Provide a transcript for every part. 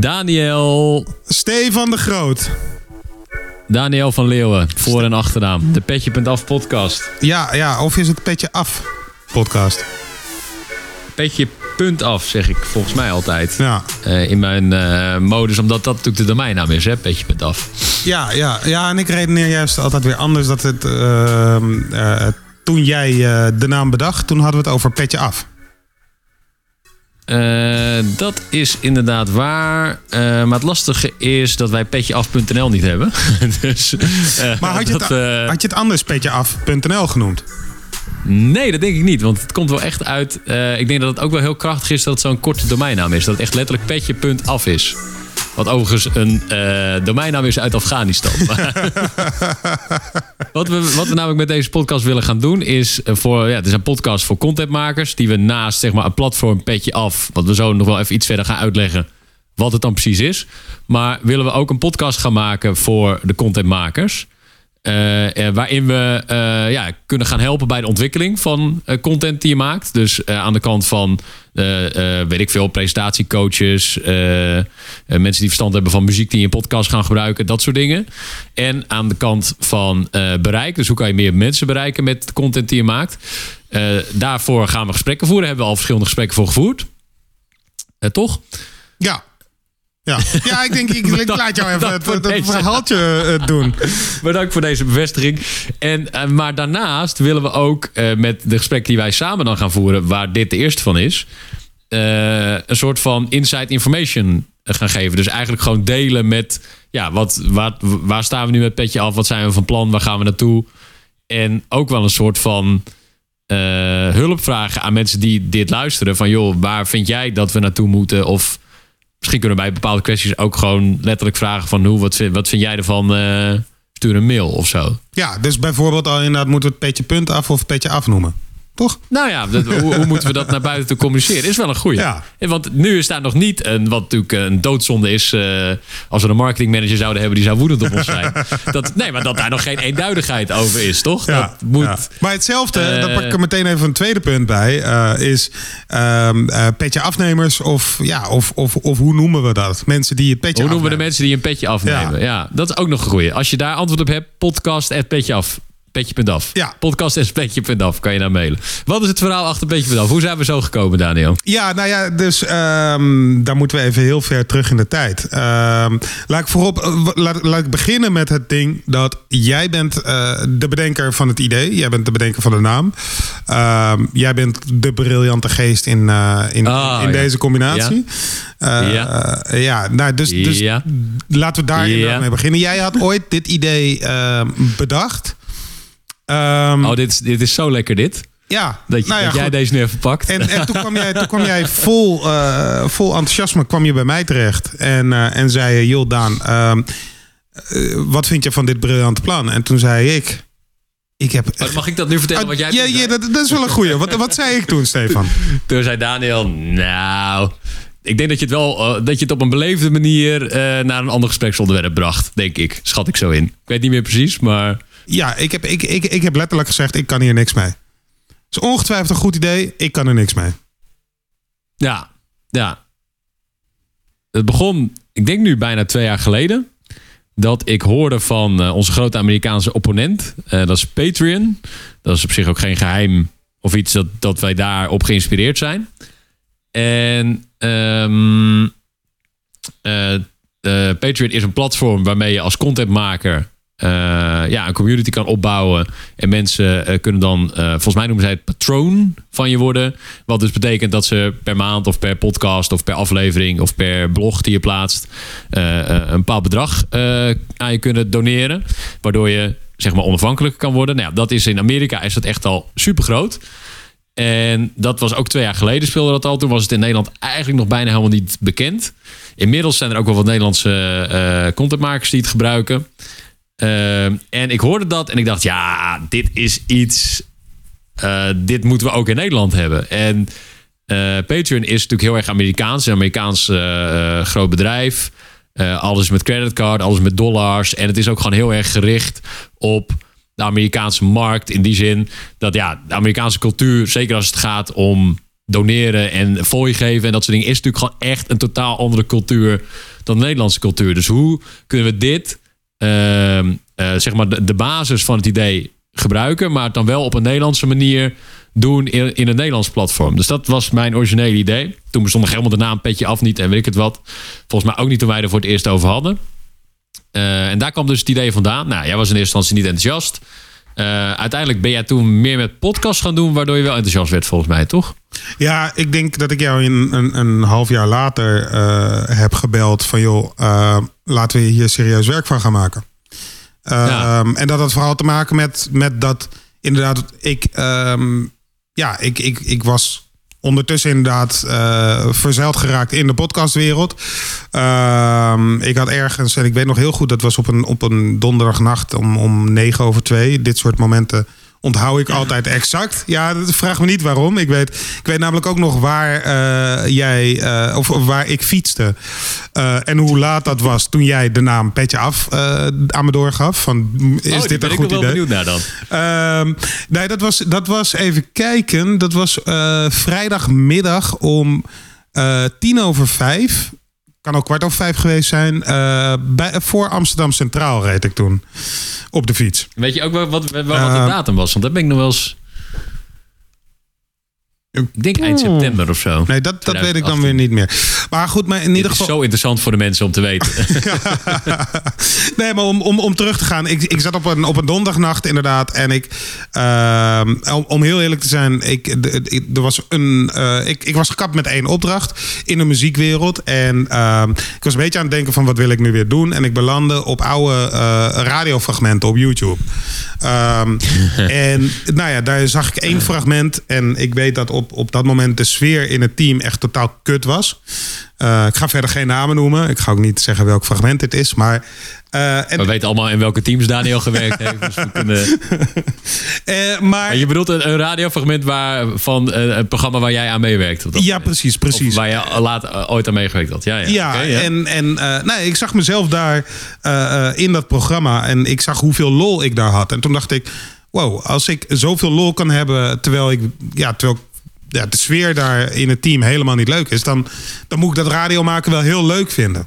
Daniel, Stefan de Groot. Daniel van Leeuwen, voor- en achternaam. De Petje.af podcast. Ja, ja, of is het Petje Af podcast? Petje punt af, zeg ik volgens mij altijd. Ja, Eh, in mijn eh, modus, omdat dat natuurlijk de domeinnaam is, hè? Petje.af. ja, ja, ja en ik redeneer juist altijd weer anders. Dat het, ehm, eh, toen jij eh, de naam bedacht, toen hadden we het over Petje Af. Eh, dat is inderdaad waar. Eh, maar het lastige is dat wij petjeaf.nl niet hebben. dus, eh, Maar had je, dat, het, had je het anders petjeaf.nl genoemd? Nee, dat denk ik niet. Want het komt wel echt uit. ik denk dat het ook wel heel krachtig is dat het zo'n korte domeinnaam is. Dat het echt letterlijk petje.af is. Wat overigens een eh, domeinnaam is uit Afghanistan. Wat, we, wat we namelijk met deze podcast willen gaan doen is eh, voor. Ja, het is een podcast voor contentmakers. Die we naast zeg maar, een platform petje af. Wat we zo nog wel even iets verder gaan uitleggen. Wat het dan precies is. Maar willen we ook een podcast gaan maken voor de contentmakers. Eh, eh, waarin we eh, ja, kunnen gaan helpen bij de ontwikkeling van content die je maakt. Dus aan de kant van, weet ik veel, presentatiecoaches, mensen die verstand hebben van muziek die je in podcast gaan gebruiken, dat soort dingen. En aan de kant van bereik, dus hoe kan je meer mensen bereiken met de content die je maakt. Daarvoor gaan we gesprekken voeren, hebben we al verschillende gesprekken voor gevoerd. Toch? Ja. Ja. ja, ik denk, ik, ik laat jou even het, voor het, verhaaltje eh, doen. Bedankt voor deze bevestiging. En, eh, maar daarnaast willen we ook eh, met de gesprekken die wij samen dan gaan voeren, waar dit de eerste van is, een soort van inside information gaan geven. Dus eigenlijk gewoon delen met, ja, wat, waar, waar staan we nu met petje af? Wat zijn we van plan? Waar gaan we naartoe? En ook wel een soort van hulp vragen aan mensen die dit luisteren. Van joh, waar vind jij dat we naartoe moeten? Of misschien kunnen we bij bepaalde kwesties ook gewoon letterlijk vragen van hoe, wat, wat vind jij ervan? Eh, stuur een mail of zo. Ja, dus bijvoorbeeld al inderdaad moeten we het Petje Punt Af of Petje Af noemen. Toch? Nou ja, dat- hoe, hoe moeten we dat naar buiten toe communiceren? Is wel een goeie. Ja. En Want nu is daar nog niet een, wat natuurlijk een doodzonde is. eh, als we een marketingmanager zouden hebben, die zou woedend op ons zijn. Dat, nee, maar dat daar nog geen eenduidigheid over is, toch? dat moet. ja. Maar hetzelfde, Eh, daar pak ik er meteen even een tweede punt bij, eh, is ehm, eh, petje afnemers of, ja, of, of, of hoe noemen we dat? Mensen die het petje Hoe noemen we de mensen die een petje afnemen? Ja. dat is ook nog een goeie. Als je daar antwoord op hebt, podcast at petje af. Petje.af. Ja. Podcast petje.af kan je naar mailen. Wat is het verhaal achter petje.af? Hoe zijn we zo gekomen, Daniel? Ja, nou ja, dus ehm, daar moeten we even heel ver terug in de tijd. Ehm, laat, ik voorop, eh, laat, laat ik beginnen met het ding dat jij bent eh, de bedenker van het idee. Jij bent de bedenker van de naam. Ehm, jij bent de briljante geest in, eh, in, Ah, in ja. deze combinatie. Ja, Ja. ja nou, dus, dus laten we daar mee beginnen. Jij had ooit dit idee bedacht. Ehm, Oh, dit is, dit is zo lekker dit. ja, Dat, je, nou ja, dat jij deze nu even pakt. En, en toen kwam jij, toen kwam jij vol, eh, vol enthousiasme kwam je bij mij terecht. En, eh, en zei je, joh Daan, ehm, eh, wat vind je van dit briljante plan? En toen zei ik, ik heb... Oh, Mag ik dat nu vertellen wat jij ja, ja, dat, dat is wel een goeie. Wat, wat zei ik toen, Stefan? Toen zei Daniel, nou... Ik denk dat je het wel dat je het op een beleefde manier naar een ander gespreksonderwerp bracht, denk ik. Schat ik zo in. Ik weet niet meer precies, maar Ja, ik heb, ik, ik, ik heb letterlijk gezegd, ik kan hier niks mee. Het is ongetwijfeld een goed idee, ik kan er niks mee. ja, ja. Het begon, ik denk nu bijna twee jaar geleden, dat ik hoorde van eh, onze grote Amerikaanse opponent. eh, dat is Patreon. Dat is op zich ook geen geheim of iets dat, dat wij daarop geïnspireerd zijn. En ehm eh, Patreon is een platform waarmee je als contentmaker eh, ja, een community kan opbouwen. En mensen eh, kunnen dan, eh, volgens mij noemen zij het patroon van je worden. Wat dus betekent dat ze per maand of per podcast of per aflevering of per blog die je plaatst een bepaald bedrag aan je kunnen doneren. Waardoor je zeg maar onafhankelijk kan worden. Nou ja, dat is in Amerika is dat echt al super groot. En dat was ook twee jaar geleden speelde dat al. Toen was het in Nederland eigenlijk nog bijna helemaal niet bekend. Inmiddels zijn er ook wel wat Nederlandse contentmakers die het gebruiken. Eh, en ik hoorde dat en ik dacht, ja, dit is iets. eh, dit moeten we ook in Nederland hebben. En eh, Patreon is natuurlijk heel erg Amerikaans. Een Amerikaans eh, groot bedrijf. Alles met creditcard, alles met dollars. En het is ook gewoon heel erg gericht op de Amerikaanse markt. In die zin dat ja, de Amerikaanse cultuur, zeker als het gaat om doneren en fooi geven en dat soort dingen is natuurlijk gewoon echt een totaal andere cultuur dan de Nederlandse cultuur. Dus hoe kunnen we dit, ehm, eh, zeg maar, de, de basis van het idee gebruiken, maar het dan wel op een Nederlandse manier doen in, in een Nederlands platform. Dus dat was mijn originele idee. Toen bestond nog helemaal de naam Petje Af niet en weet ik het wat. Volgens mij ook niet toen wij er voor het eerst over hadden. Eh, en daar kwam dus het idee vandaan. Nou, jij was in eerste instantie niet enthousiast. Eh, uiteindelijk ben jij toen meer met podcast gaan doen, waardoor je wel enthousiast werd, volgens mij, toch? Ja, ik denk dat ik jou in een, een half jaar later eh, heb gebeld van joh, laten we hier serieus werk van gaan maken. Ja. Ehm, en dat had vooral te maken met, met dat inderdaad, ik, ehm, ja, ik, ik, ik was ondertussen inderdaad uh, verzeild geraakt in de podcastwereld. Ehm, ik had ergens, en ik weet nog heel goed, dat was op een, op een donderdagnacht om, om negen over twee. Dit soort momenten onthoud ik altijd exact. Ja, vraag me niet waarom. Ik weet, ik weet namelijk ook nog waar uh, jij, uh, of, of, waar ik fietste. Uh, en hoe laat dat was toen jij de naam Petje Af aan me doorgaf. Van, is oh, dit een ik goed wel idee? benieuwd naar dan. Ehm, nee, dat was, dat was even kijken. Dat was vrijdagmiddag om tien over vijf kan ook kwart over vijf geweest zijn. Uh, bij, voor Amsterdam Centraal reed ik toen op de fiets. Weet je ook wat, wat, wat, de datum was? Want dat ben ik nog wel eens... Ik denk eind september of zo. Nee, dat, dat weet ik dan 2018. weer niet meer. Maar goed, maar in Dit ieder is geval. zo interessant voor de mensen om te weten. nee, maar om, om, om terug te gaan. Ik, ik zat op een, op een donderdagnacht inderdaad. En ik, ehm, om, om heel eerlijk te zijn, ik, de- ik, er was een, eh, ik, ik was gekapt met één opdracht in de muziekwereld. En ehm, ik was een beetje aan het denken van wat wil ik nu weer doen. En ik belandde op oude eh, radiofragmenten op YouTube. Ehm, en nou ja, daar zag ik één fragment. En ik weet dat op, op dat moment de sfeer in het team echt totaal kut was. Eh, ik ga verder geen namen noemen. Ik ga ook niet zeggen welk fragment het is. Maar, en, We weten allemaal in welke teams Daniel gewerkt heeft. Dus we kunnen... eh, maar Maar je bedoelt een, een radiofragment waar, van het programma waar jij aan meewerkt? dat ja, precies, precies. Of waar je laat, ooit aan meegewerkt had. Ja, ja. Ja, ja. en, en nee, ik zag mezelf daar in dat programma en ik zag hoeveel lol ik daar had. En toen dacht ik, wow, als ik zoveel lol kan hebben terwijl ik, ja, terwijl ja, de sfeer daar in het team helemaal niet leuk is, dan, dan moet ik dat radio maken wel heel leuk vinden.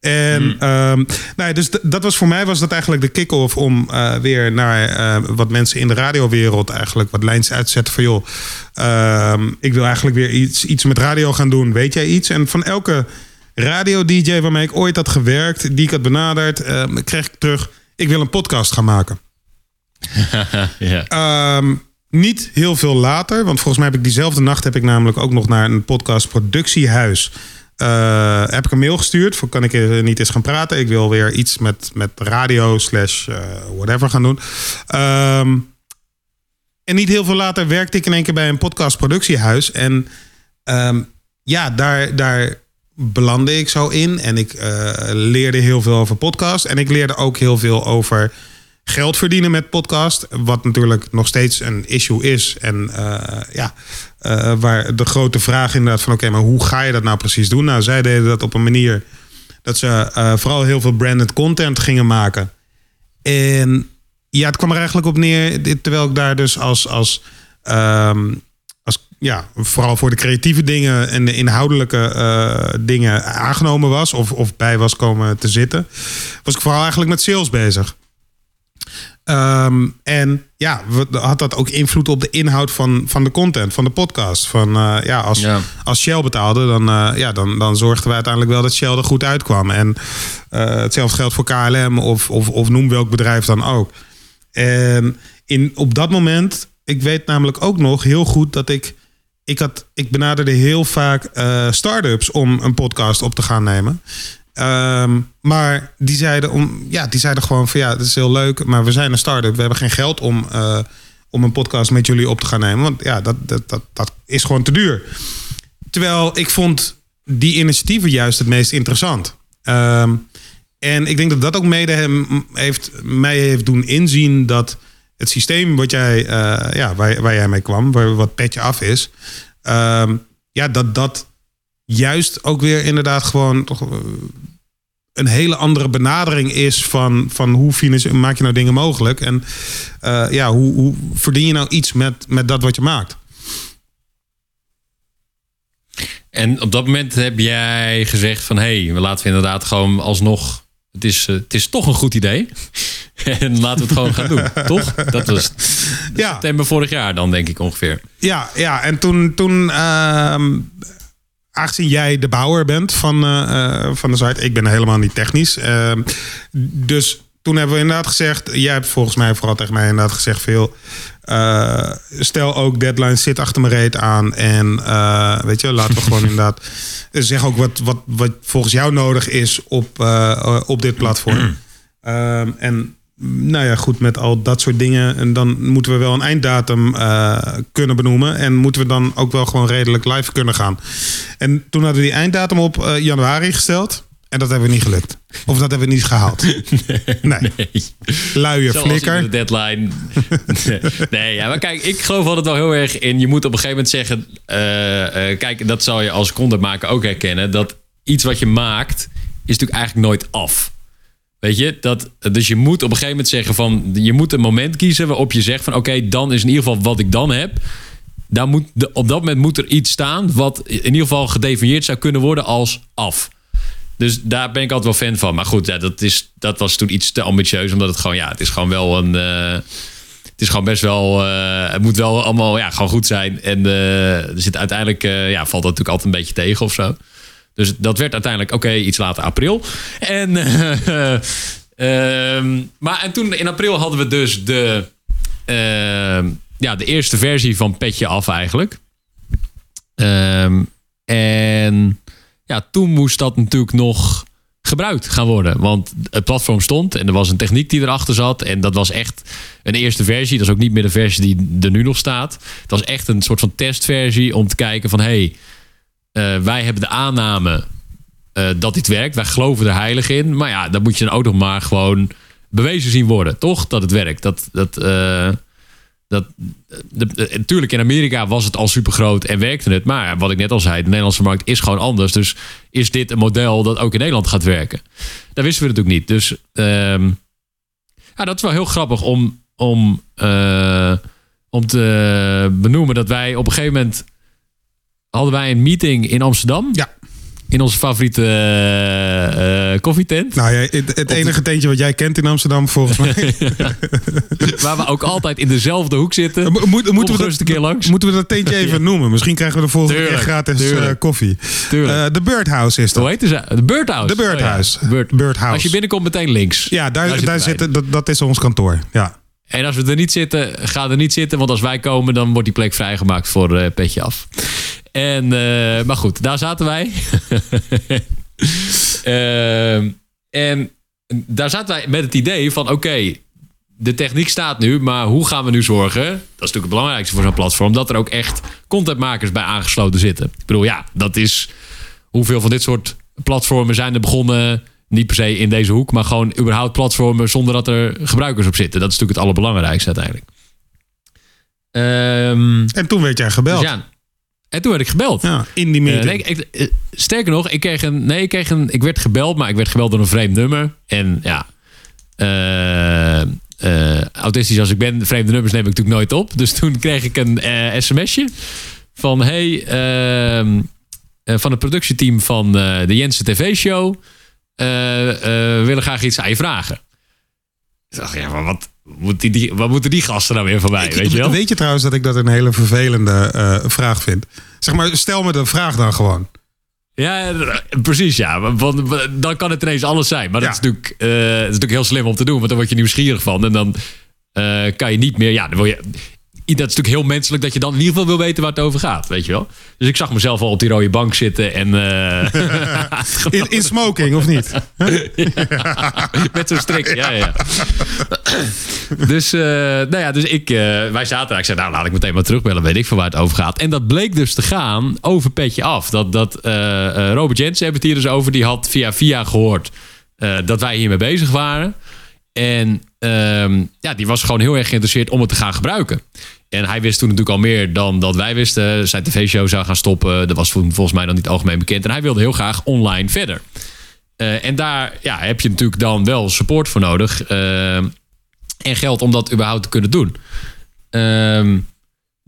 En Hmm. ehm, nou ja, dus dat was voor mij was dat eigenlijk de kick-off om eh, weer naar eh, wat mensen in de radiowereld eigenlijk wat lijns uit te zetten van joh, ehm, ik wil eigenlijk weer iets, iets met radio gaan doen. Weet jij iets? En van elke radio-dj waarmee ik ooit had gewerkt, die ik had benaderd, ehm, kreeg ik terug, ik wil een podcast gaan maken. ja. Niet heel veel later, want volgens mij heb ik diezelfde nacht heb ik namelijk ook nog naar een podcast productiehuis. eh, heb ik een mail gestuurd. Voor kan ik niet eens gaan praten. Ik wil weer iets met, met radio slash eh, whatever gaan doen. Ehm, en niet heel veel later werkte ik in één keer bij een podcast productiehuis. En ehm, ja, daar, daar belandde ik zo in. En ik eh, leerde heel veel over podcast. En ik leerde ook heel veel over geld verdienen met podcast. Wat natuurlijk nog steeds een issue is. En eh, ja, eh, waar de grote vraag inderdaad van... oké, maar hoe ga je dat nou precies doen? Nou, zij deden dat op een manier... dat ze eh, vooral heel veel branded content gingen maken. En ja, het kwam er eigenlijk op neer... terwijl ik daar dus als... als ehm, als, ja, vooral voor de creatieve dingen en de inhoudelijke dingen aangenomen was of, of bij was komen te zitten, was ik vooral eigenlijk met sales bezig. Ehm, en ja, had dat ook invloed op de inhoud van, van de content, van de podcast. Van, eh, ja, als, Ja. als Shell betaalde, dan, eh, ja, dan, dan zorgden we uiteindelijk wel dat Shell er goed uitkwam. En eh, hetzelfde geldt voor KLM of, of, of noem welk bedrijf dan ook. En in, op dat moment, ik weet namelijk ook nog heel goed dat ik. Ik, had, ik benaderde heel vaak eh start-ups om een podcast op te gaan nemen. Ehm, maar die zeiden, om, ja, die zeiden gewoon van ja, dat is heel leuk, maar we zijn een start-up. We hebben geen geld om, eh, om een podcast met jullie op te gaan nemen. Want ja, dat, dat, dat, dat is gewoon te duur. Terwijl ik vond die initiatieven juist het meest interessant. Ehm, en ik denk dat dat ook mede hem heeft, mij heeft doen inzien dat het systeem wat jij, eh, ja, waar, waar jij mee kwam, waar, wat petje af is, ehm, ja, dat dat juist ook weer inderdaad gewoon toch, eh, een hele andere benadering is van, van hoe maak je nou dingen mogelijk en eh, ja, hoe, hoe verdien je nou iets met, met dat wat je maakt. En op dat moment heb jij gezegd van... hé, hey, we laten we inderdaad gewoon alsnog... Het is, uh, het is toch een goed idee. en laten we het gewoon gaan doen, toch? Dat was Ja. september vorig jaar dan, denk ik ongeveer. Ja, ja, en toen, toen ehm, aangezien jij de bouwer bent van, eh, eh, van de site, ik ben helemaal niet technisch. Ehm, dus toen hebben we inderdaad gezegd, jij hebt volgens mij vooral tegen mij inderdaad gezegd veel. eh, stel ook deadline zit achter mijn reet aan en weet je, laten we gewoon inderdaad zeg ook wat, wat, wat volgens jou nodig is op, op dit platform. Ehm, en nou ja, goed, met al dat soort dingen. En dan moeten we wel een einddatum eh, kunnen benoemen. En moeten we dan ook wel gewoon redelijk live kunnen gaan. En toen hadden we die einddatum op eh, januari gesteld. En dat hebben we niet gelukt. Of dat hebben we niet gehaald. Nee. Luie Zoals flikker. de deadline. nee, nee, ja, maar kijk, ik geloof altijd wel heel erg in. Je moet op een gegeven moment zeggen. eh, kijk, dat zal je als contentmaker ook herkennen. Dat iets wat je maakt, is natuurlijk eigenlijk nooit af. Weet je, dat, dus je moet op een gegeven moment zeggen van. Je moet een moment kiezen waarop je zegt van oké, dan is in ieder geval wat ik dan heb. Daar moet op dat moment moet er iets staan wat in ieder geval gedefinieerd zou kunnen worden als af. Dus daar ben ik altijd wel fan van. Maar goed, ja, dat, is, dat was toen iets te ambitieus. Omdat het gewoon, ja, het is gewoon wel een. eh, het is gewoon best wel. eh, het moet wel allemaal ja, gewoon goed zijn. En eh, er zit uiteindelijk. ja, valt dat natuurlijk altijd een beetje tegen of zo. Dus dat werd uiteindelijk, oké, iets later april. En. eh, ehm, maar en toen in april hadden we dus de. ehm, ja, de eerste versie van Petje Af eigenlijk. Ehm, en ja, toen moest dat natuurlijk nog gebruikt gaan worden. Want het platform stond en er was een techniek die erachter zat. En dat was echt een eerste versie. Dat is ook niet meer de versie die er nu nog staat. Het was echt een soort van testversie om te kijken van... hey, eh, wij hebben de aanname eh, dat dit werkt. Wij geloven er heilig in. Maar ja, dan moet je dan ook nog maar gewoon bewezen zien worden. Toch? Dat het werkt. Dat... dat eh, dat, natuurlijk, in Amerika was het al super groot en werkte het. Maar wat ik net al zei, de Nederlandse markt is gewoon anders. Dus is dit een model dat ook in Nederland gaat werken? Dat wisten we natuurlijk niet. Dus ehm, ja, dat is wel heel grappig om, om, eh, om te benoemen dat wij op een gegeven moment hadden wij een meeting in Amsterdam. Ja. In onze favoriete eh, eh, koffietent. Nou ja, het, het enige tentje wat jij kent in Amsterdam, volgens mij. Waar we ook altijd in dezelfde hoek zitten. Mo- moet- Kom moeten, we dat, een keer langs. moeten we dat tentje even noemen? Misschien krijgen we de volgende Tuurlijk, keer gratis eh, tuurlijk. koffie. Tuurlijk. De Birdhouse is dat. Hoe heet ze? De Birdhouse. De Birdhouse. Oh Bird- Birdhouse. Als je binnenkomt, meteen links. Ja, daar, daar, zitten dat, dat is ons kantoor. Ja. En als we er niet zitten, ga er niet zitten. Want als wij komen, dan wordt die plek vrijgemaakt voor Petje Af. En, eh, maar goed, daar zaten wij. Ehm, en daar zaten wij met het idee van... oké, de techniek staat nu, maar hoe gaan we nu zorgen... dat is natuurlijk het belangrijkste voor zo'n platform... dat er ook echt contentmakers bij aangesloten zitten. Ik bedoel, ja, dat is... hoeveel van dit soort platformen zijn er begonnen... niet per se in deze hoek, maar gewoon überhaupt platformen... zonder dat er gebruikers op zitten. Dat is natuurlijk het allerbelangrijkste uiteindelijk. Ehm, En toen werd jij gebeld. dus ja. En toen werd ik gebeld. in die Eh, meeting. nee, ik, eh, sterker nog, ik kreeg een. Nee, ik kreeg een. Ik werd gebeld, maar ik werd gebeld door een vreemd nummer. En ja. eh, autistisch als ik ben, vreemde nummers neem ik natuurlijk nooit op. Dus toen kreeg ik een sms'je van hey, ehm, eh, van het productieteam van de Jensen TV-show. willen graag iets aan je vragen. Ik dacht, ja, maar wat, moet die, die, wat moeten die gasten nou weer van mij? weet je wel? Weet je trouwens dat ik dat een hele vervelende eh, vraag vind? Zeg maar, stel me de vraag dan gewoon. Ja, eh, precies, ja. Want dan kan het ineens alles zijn. Maar dat, is natuurlijk, eh, dat is natuurlijk heel slim om te doen. Want dan word je nieuwsgierig van. En dan kan je niet meer... Ja, dan wil je... Dat is natuurlijk heel menselijk dat je dan in ieder geval wil weten waar het over gaat. Weet je wel? Dus ik zag mezelf al op die rode bank zitten. En eh, In, in smoking, of niet? met zo'n strik. Ja, ja. dus, eh, nou ja, dus ik, eh, wij zaten daar. Ik zei, nou laat ik meteen maar terugbellen. Weet ik van waar het over gaat. En dat bleek dus te gaan over Petje Af. Dat, dat Robert Jensen hebben het hier dus over. Die had via via gehoord eh, dat wij hiermee bezig waren. En ehm, ja, die was gewoon heel erg geïnteresseerd om het te gaan gebruiken. En hij wist toen natuurlijk al meer dan dat wij wisten. Zijn tv-show zou gaan stoppen. Dat was volgens mij nog niet algemeen bekend. En hij wilde heel graag online verder. Eh, en daar ja, heb je natuurlijk dan wel support voor nodig. eh, en geld om dat überhaupt te kunnen doen. Ehm,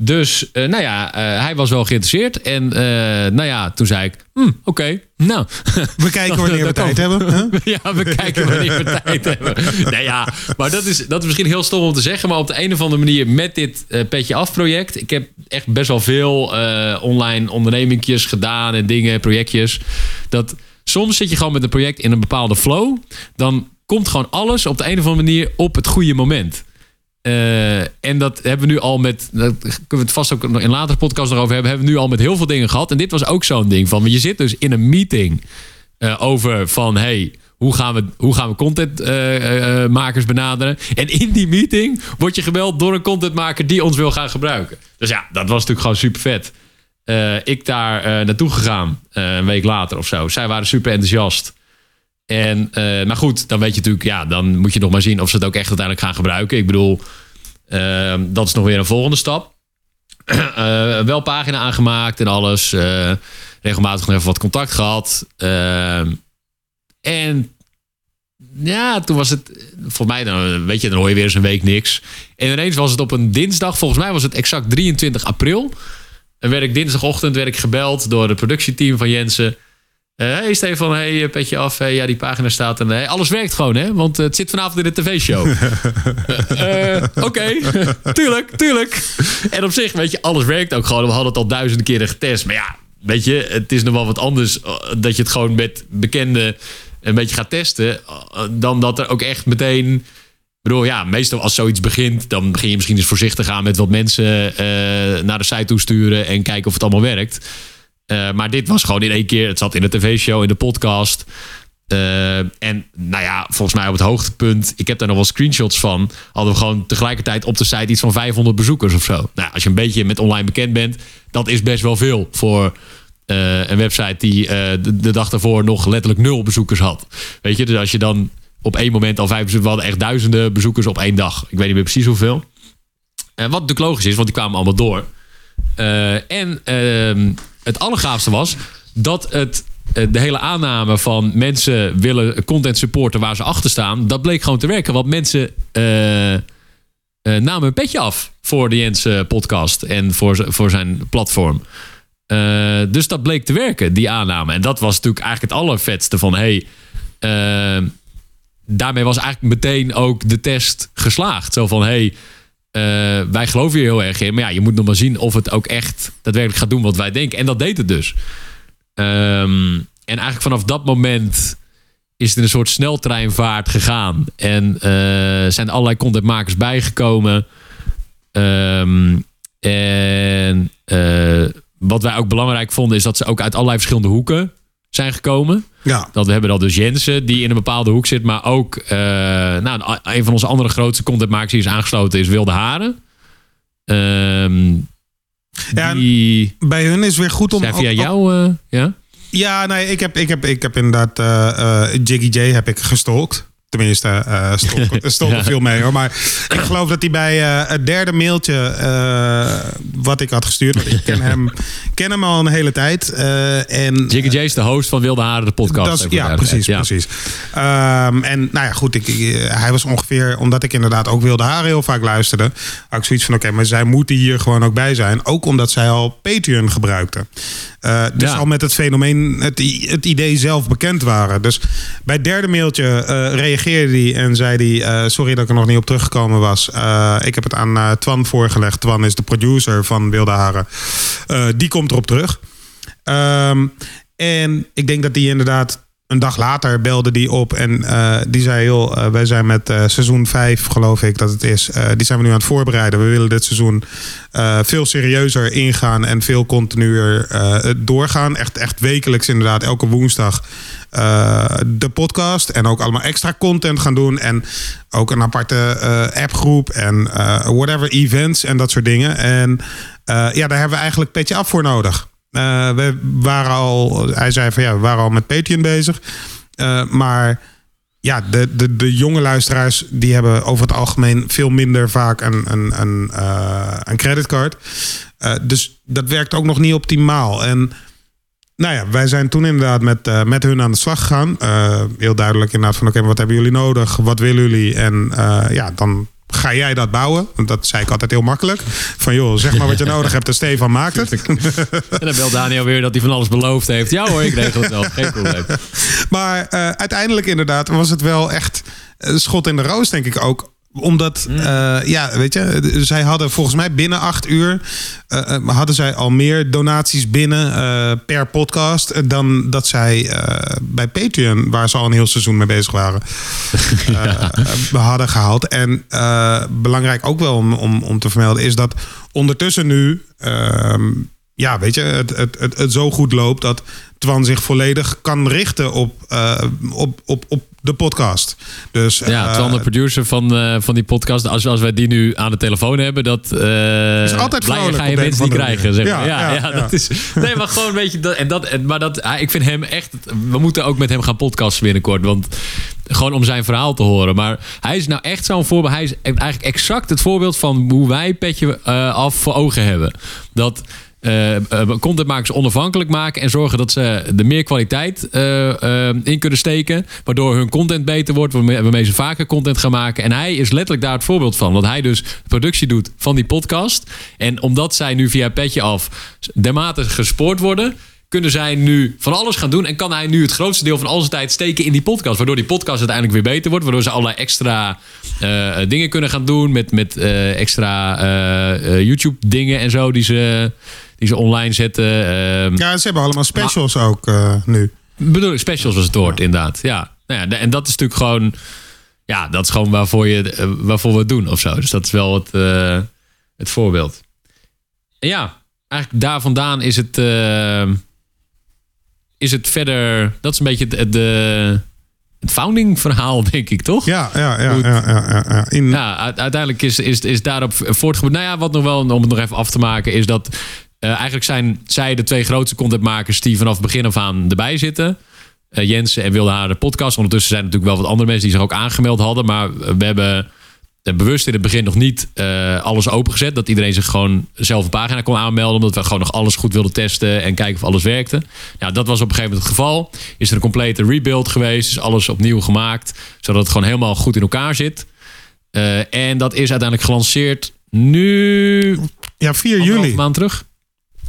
Dus, uh, nou ja, uh, hij was wel geïnteresseerd. En uh, nou ja, toen zei ik, hm, oké, okay, nou. We kijken wanneer we tijd hebben. Huh? ja, we kijken wanneer we tijd hebben. Nee ja, maar dat is, dat is misschien heel stom om te zeggen. Maar op de een of andere manier met dit Petje Af project. Ik heb echt best wel veel online ondernemingjes gedaan en dingen, projectjes. Dat soms zit je gewoon met een project in een bepaalde flow. Dan komt gewoon alles op de een of andere manier op het goede moment. Uh, en dat hebben we nu al met. Kunnen we het vast ook in een latere podcast erover hebben. Hebben we nu al met heel veel dingen gehad. En dit was ook zo'n ding van. Je zit dus in een meeting uh, over van. Hey, hoe gaan we, hoe gaan we contentmakers uh, benaderen? En in die meeting word je gebeld door een contentmaker die ons wil gaan gebruiken. Dus ja, dat was natuurlijk gewoon super vet. ik daar naartoe gegaan, een week later of zo. Zij waren super enthousiast. En, uh, maar goed, dan weet je natuurlijk, ja, dan moet je nog maar zien of ze het ook echt uiteindelijk gaan gebruiken. Ik bedoel, uh, dat is nog weer een volgende stap. Uh, wel pagina aangemaakt en alles. regelmatig nog even wat contact gehad. en ja, toen was het, voor mij, dan, weet je, dan hoor je weer eens een week niks. En ineens was het op een dinsdag, volgens mij was het exact 23 april. En werd ik dinsdagochtend werd ik gebeld door het productieteam van Jensen. Uh, hey Stefan, hey, eh, petje af. Hey, ja, die pagina staat en hey, alles werkt gewoon, hè? Want het zit vanavond in de tv-show. uh, Oké, tuurlijk, tuurlijk. En op zich, weet je, alles werkt ook gewoon. We hadden het al duizenden keren getest. Maar ja, weet je, het is nog wel wat anders dat je het gewoon met bekenden een beetje gaat testen. Dan dat er ook echt meteen. Ik bedoel, ja, meestal als zoiets begint, dan begin je misschien eens voorzichtig aan met wat mensen naar de site toesturen en kijken of het allemaal werkt. Uh, maar dit was gewoon in één keer. Het zat in de tv-show, in de podcast. Uh, en nou ja, volgens mij op het hoogtepunt. Ik heb daar nog wel screenshots van. Hadden we gewoon tegelijkertijd op de site iets van 500 bezoekers of zo. Nou, als je een beetje met online bekend bent, dat is best wel veel voor uh, een website die de, de, dag daarvoor nog letterlijk nul bezoekers had. Weet je, dus als je dan op één moment al vijf bezoekers, we hadden echt duizenden bezoekers op één dag. Ik weet niet meer precies hoeveel. wat natuurlijk logisch is, want die kwamen allemaal door. en ehm, het allergaafste was dat het eh, de hele aanname van mensen willen content supporten waar ze achter staan, dat bleek gewoon te werken. Want mensen uh, uh, namen een petje af voor de Jens podcast en voor, voor zijn platform. dus dat bleek te werken, die aanname. En dat was natuurlijk eigenlijk het allervetste van hey, daarmee was eigenlijk meteen ook de test geslaagd. Zo van hey, wij geloven hier heel erg in. Maar ja, je moet nog maar zien of het ook echt daadwerkelijk gaat doen wat wij denken. En dat deed het dus. Um, en eigenlijk vanaf dat moment is het in een soort sneltreinvaart gegaan. En uh, zijn er allerlei contentmakers bijgekomen. Um, en uh, wat wij ook belangrijk vonden, is dat ze ook uit allerlei verschillende hoeken zijn gekomen. Ja. Dat we hebben dan dus Jensen, die in een bepaalde hoek zit. Maar ook uh, nou, een van onze andere grootste contentmakers die is aangesloten is Wilde Haren. Um, ja, die, bij hun is weer goed om... Via jou, uh, ja? Ja, nee, ik heb, ik heb, ik heb inderdaad uh, Jiggy J heb ik gestalkt. Tenminste, uh, stond, er veel mee hoor. Maar ik geloof dat hij bij uh, het derde mailtje uh, wat ik had gestuurd. Want ik ken hem, ken hem al een hele tijd. en, Jiggy J is de host van Wilde Haren, de podcast. Dat, ja, precies, ja. precies. Um, en nou ja, goed. Ik, hij was ongeveer, omdat ik inderdaad ook Wilde Haren heel vaak luisterde. Had ik zoiets van, oké, okay, maar zij moeten hier gewoon ook bij zijn. Ook omdat zij al Patreon gebruikte. Uh, dus ja. al met het fenomeen, het, het, idee zelf bekend waren. Dus bij het derde mailtje uh, reageerde hij en zei hij... Uh, sorry dat ik er nog niet op teruggekomen was. ik heb het aan Twan voorgelegd. Twan is de producer van Wilde Haren. die komt erop terug. Um, en ik denk dat die inderdaad een dag later belde die op en uh, die zei: joh, uh, wij zijn met uh, seizoen 5, geloof ik dat het is. die zijn we nu aan het voorbereiden. We willen dit seizoen veel serieuzer ingaan en veel continuer doorgaan. Echt, echt wekelijks, inderdaad, elke woensdag. de podcast en ook allemaal extra content gaan doen. En ook een aparte appgroep en whatever events en dat soort dingen. En ja, daar hebben we eigenlijk petje af voor nodig. Uh, we waren al, hij zei van ja, we waren al met Patreon bezig. Uh, maar ja, de, de, de jonge luisteraars die hebben over het algemeen veel minder vaak een, een, een, uh, een creditcard. dus dat werkt ook nog niet optimaal. En nou ja, wij zijn toen inderdaad met, met hun aan de slag gegaan. heel duidelijk inderdaad van oké, wat hebben jullie nodig? Wat willen jullie? En ja, dan ga jij dat bouwen? Want dat zei ik altijd heel makkelijk. Van joh, zeg maar wat je nodig hebt en Stefan maakt het. En dan belt Daniel weer dat hij van alles beloofd heeft. Ja hoor, ik regel het wel. Geen probleem. Maar eh, uiteindelijk inderdaad was het wel echt een schot in de roos, denk ik ook omdat, eh, ja, weet je, zij hadden volgens mij binnen acht uur eh, hadden zij al meer donaties binnen per podcast dan dat zij bij Patreon, waar ze al een heel seizoen mee bezig waren, eh, hadden gehaald. En belangrijk ook wel om, om, om te vermelden is dat ondertussen nu, ehm, ja, weet je, het, het, het, het zo goed loopt dat Twan zich volledig kan richten op, eh, op, op, op de podcast. Dus Ja, eh, Twan, de producer van, eh, van die podcast. Als, als wij die nu aan de telefoon hebben, dat eh Is altijd vrolijk ga je mensen een niet andere krijgen. Zeg maar. ja, Ja, ja, ja, dat is. Nee, maar gewoon weet je dat. En dat en, maar dat, hij- ik vind hem echt. We moeten ook met hem gaan podcasten binnenkort, want gewoon om zijn verhaal te horen. Maar hij is nou echt zo'n voorbeeld. Hij is eigenlijk exact het voorbeeld van hoe wij petje af voor ogen hebben. Dat contentmakers onafhankelijk maken en zorgen dat ze er meer kwaliteit eh, eh, in kunnen steken. Waardoor hun content beter wordt, waarmee, ze vaker content gaan maken. En hij is letterlijk daar het voorbeeld van. Dat hij dus productie doet van die podcast. En omdat zij nu via Petje Af dermate gespoord worden kunnen zij nu van alles gaan doen. En kan hij nu het grootste deel van al zijn tijd steken in die podcast. Waardoor die podcast uiteindelijk weer beter wordt. Waardoor ze allerlei extra eh, dingen kunnen gaan doen. Met, met eh, extra eh, eh, YouTube dingen en zo die ze, die ze online zetten. Ehm, Ja, ze hebben allemaal specials ook eh, nu. bedoel ik, specials was het woord, inderdaad. Ja. Nou ja, en dat is natuurlijk gewoon... Ja, dat is gewoon waarvoor, je, eh, waarvoor we het doen of zo. Dus dat is wel het, eh, het voorbeeld. En ja, eigenlijk daar vandaan is het... is het verder... Dat is een beetje het, het, de- het founding verhaal, denk ik, toch? Ja, ja, ja. Ja, ja, ja. In, Ja, uiteindelijk is, is, is daarop voortgebeurd. Nou ja, wat nog wel, om het nog even af te maken, is dat eh, eigenlijk zijn zij de twee grootste contentmakers die vanaf het begin af aan erbij zitten. Eh, Jensen en Wilde Haar de podcast. Ondertussen zijn er natuurlijk wel wat andere mensen die zich ook aangemeld hadden. Maar we hebben eh, bewust in het begin nog niet alles opengezet. Dat iedereen zich gewoon zelf een pagina kon aanmelden. Omdat we gewoon nog alles goed wilden testen en kijken of alles werkte. Ja, dat was op een gegeven moment het geval. Is er een complete rebuild geweest. Is alles opnieuw gemaakt. Zodat het gewoon helemaal goed in elkaar zit. En dat is uiteindelijk gelanceerd nu... ja 4 Anderhalve juli. maand terug.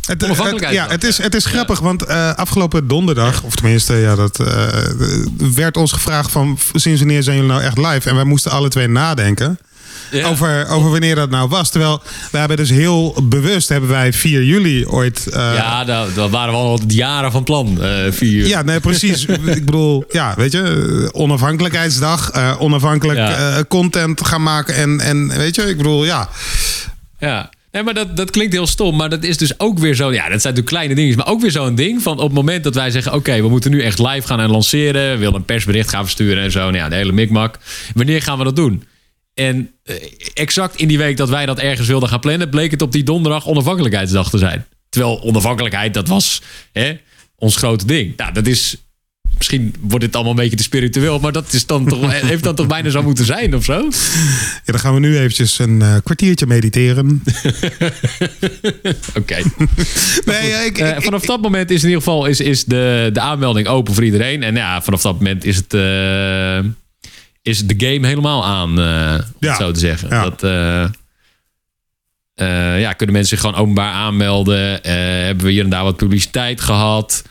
Het, ja, het is, het is grappig, want eh, afgelopen donderdag, of tenminste, ja, dat eh, werd ons gevraagd van sinds wanneer zijn jullie nou echt live? En wij moesten alle twee nadenken Ja. over, over wanneer dat nou was. Terwijl we hebben dus heel bewust, hebben wij 4 juli ooit... eh, ja, dat, dat waren we al jaren van plan. eh vier. Ja, nee, precies. ik bedoel, ja, weet je, onafhankelijkheidsdag, onafhankelijk Ja. content gaan maken en, en weet je, ik bedoel, ja. Ja. Nee, maar dat, dat klinkt heel stom. Maar dat is dus ook weer zo. Ja, dat zijn natuurlijk kleine dingen. Maar ook weer zo'n ding van op het moment dat wij zeggen: Oké, we moeten nu echt live gaan en lanceren. We willen een persbericht gaan versturen en zo. Nou ja, de hele mikmak. Wanneer gaan we dat doen? En eh, exact in die week dat wij dat ergens wilden gaan plannen, bleek het op die donderdag onafhankelijkheidsdag te zijn. Terwijl onafhankelijkheid, dat was hè, ons grote ding. Nou, dat is. Misschien wordt dit allemaal een beetje te spiritueel, maar dat is dan toch, heeft dan toch bijna zo moeten zijn of zo? ja. Dan gaan we nu eventjes een eh, kwartiertje mediteren. Oké. Nee, ja, ik, Eh, vanaf dat moment is in ieder geval is, is de, de aanmelding open voor iedereen. En ja, vanaf dat moment is het, eh, is de game helemaal aan, om Ja. het zo te zeggen. Ja. Dat, ja, kunnen mensen zich gewoon openbaar aanmelden. Hebben we hier en daar wat publiciteit gehad.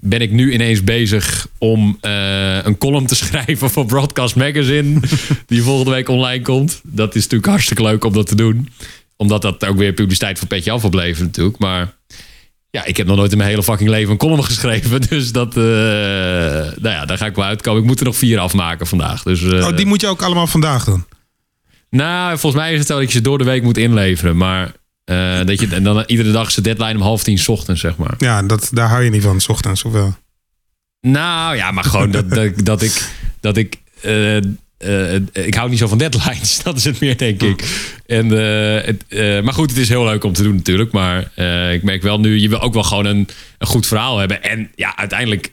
Ben ik nu ineens bezig om eh, een column te schrijven voor Broadcast Magazine. die volgende week online komt. Dat is natuurlijk hartstikke leuk om dat te doen. Omdat dat ook weer publiciteit voor Petje Af oplevert natuurlijk. Maar ja, ik heb nog nooit in mijn hele fucking leven een column geschreven. Dus dat, eh, nou ja, daar ga ik wel uitkomen. Ik moet er nog vier afmaken vandaag. Dus, eh, oh, die moet je ook allemaal vandaag doen. Nou, volgens mij is het zo dat je ze door de week moet inleveren. Maar eh, dat je en dan iedere dag is de deadline om half tien 's ochtends, zeg maar. Ja, dat, daar hou je niet van, s ochtends, of wel? Nou ja, maar gewoon dat, dat, dat ik. Dat ik eh, eh, ik hou niet zo van deadlines. Dat is het meer, denk ik. En, het, maar goed, het is heel leuk om te doen natuurlijk. Maar ik merk wel nu, je wil ook wel gewoon een, een goed verhaal hebben. En ja, uiteindelijk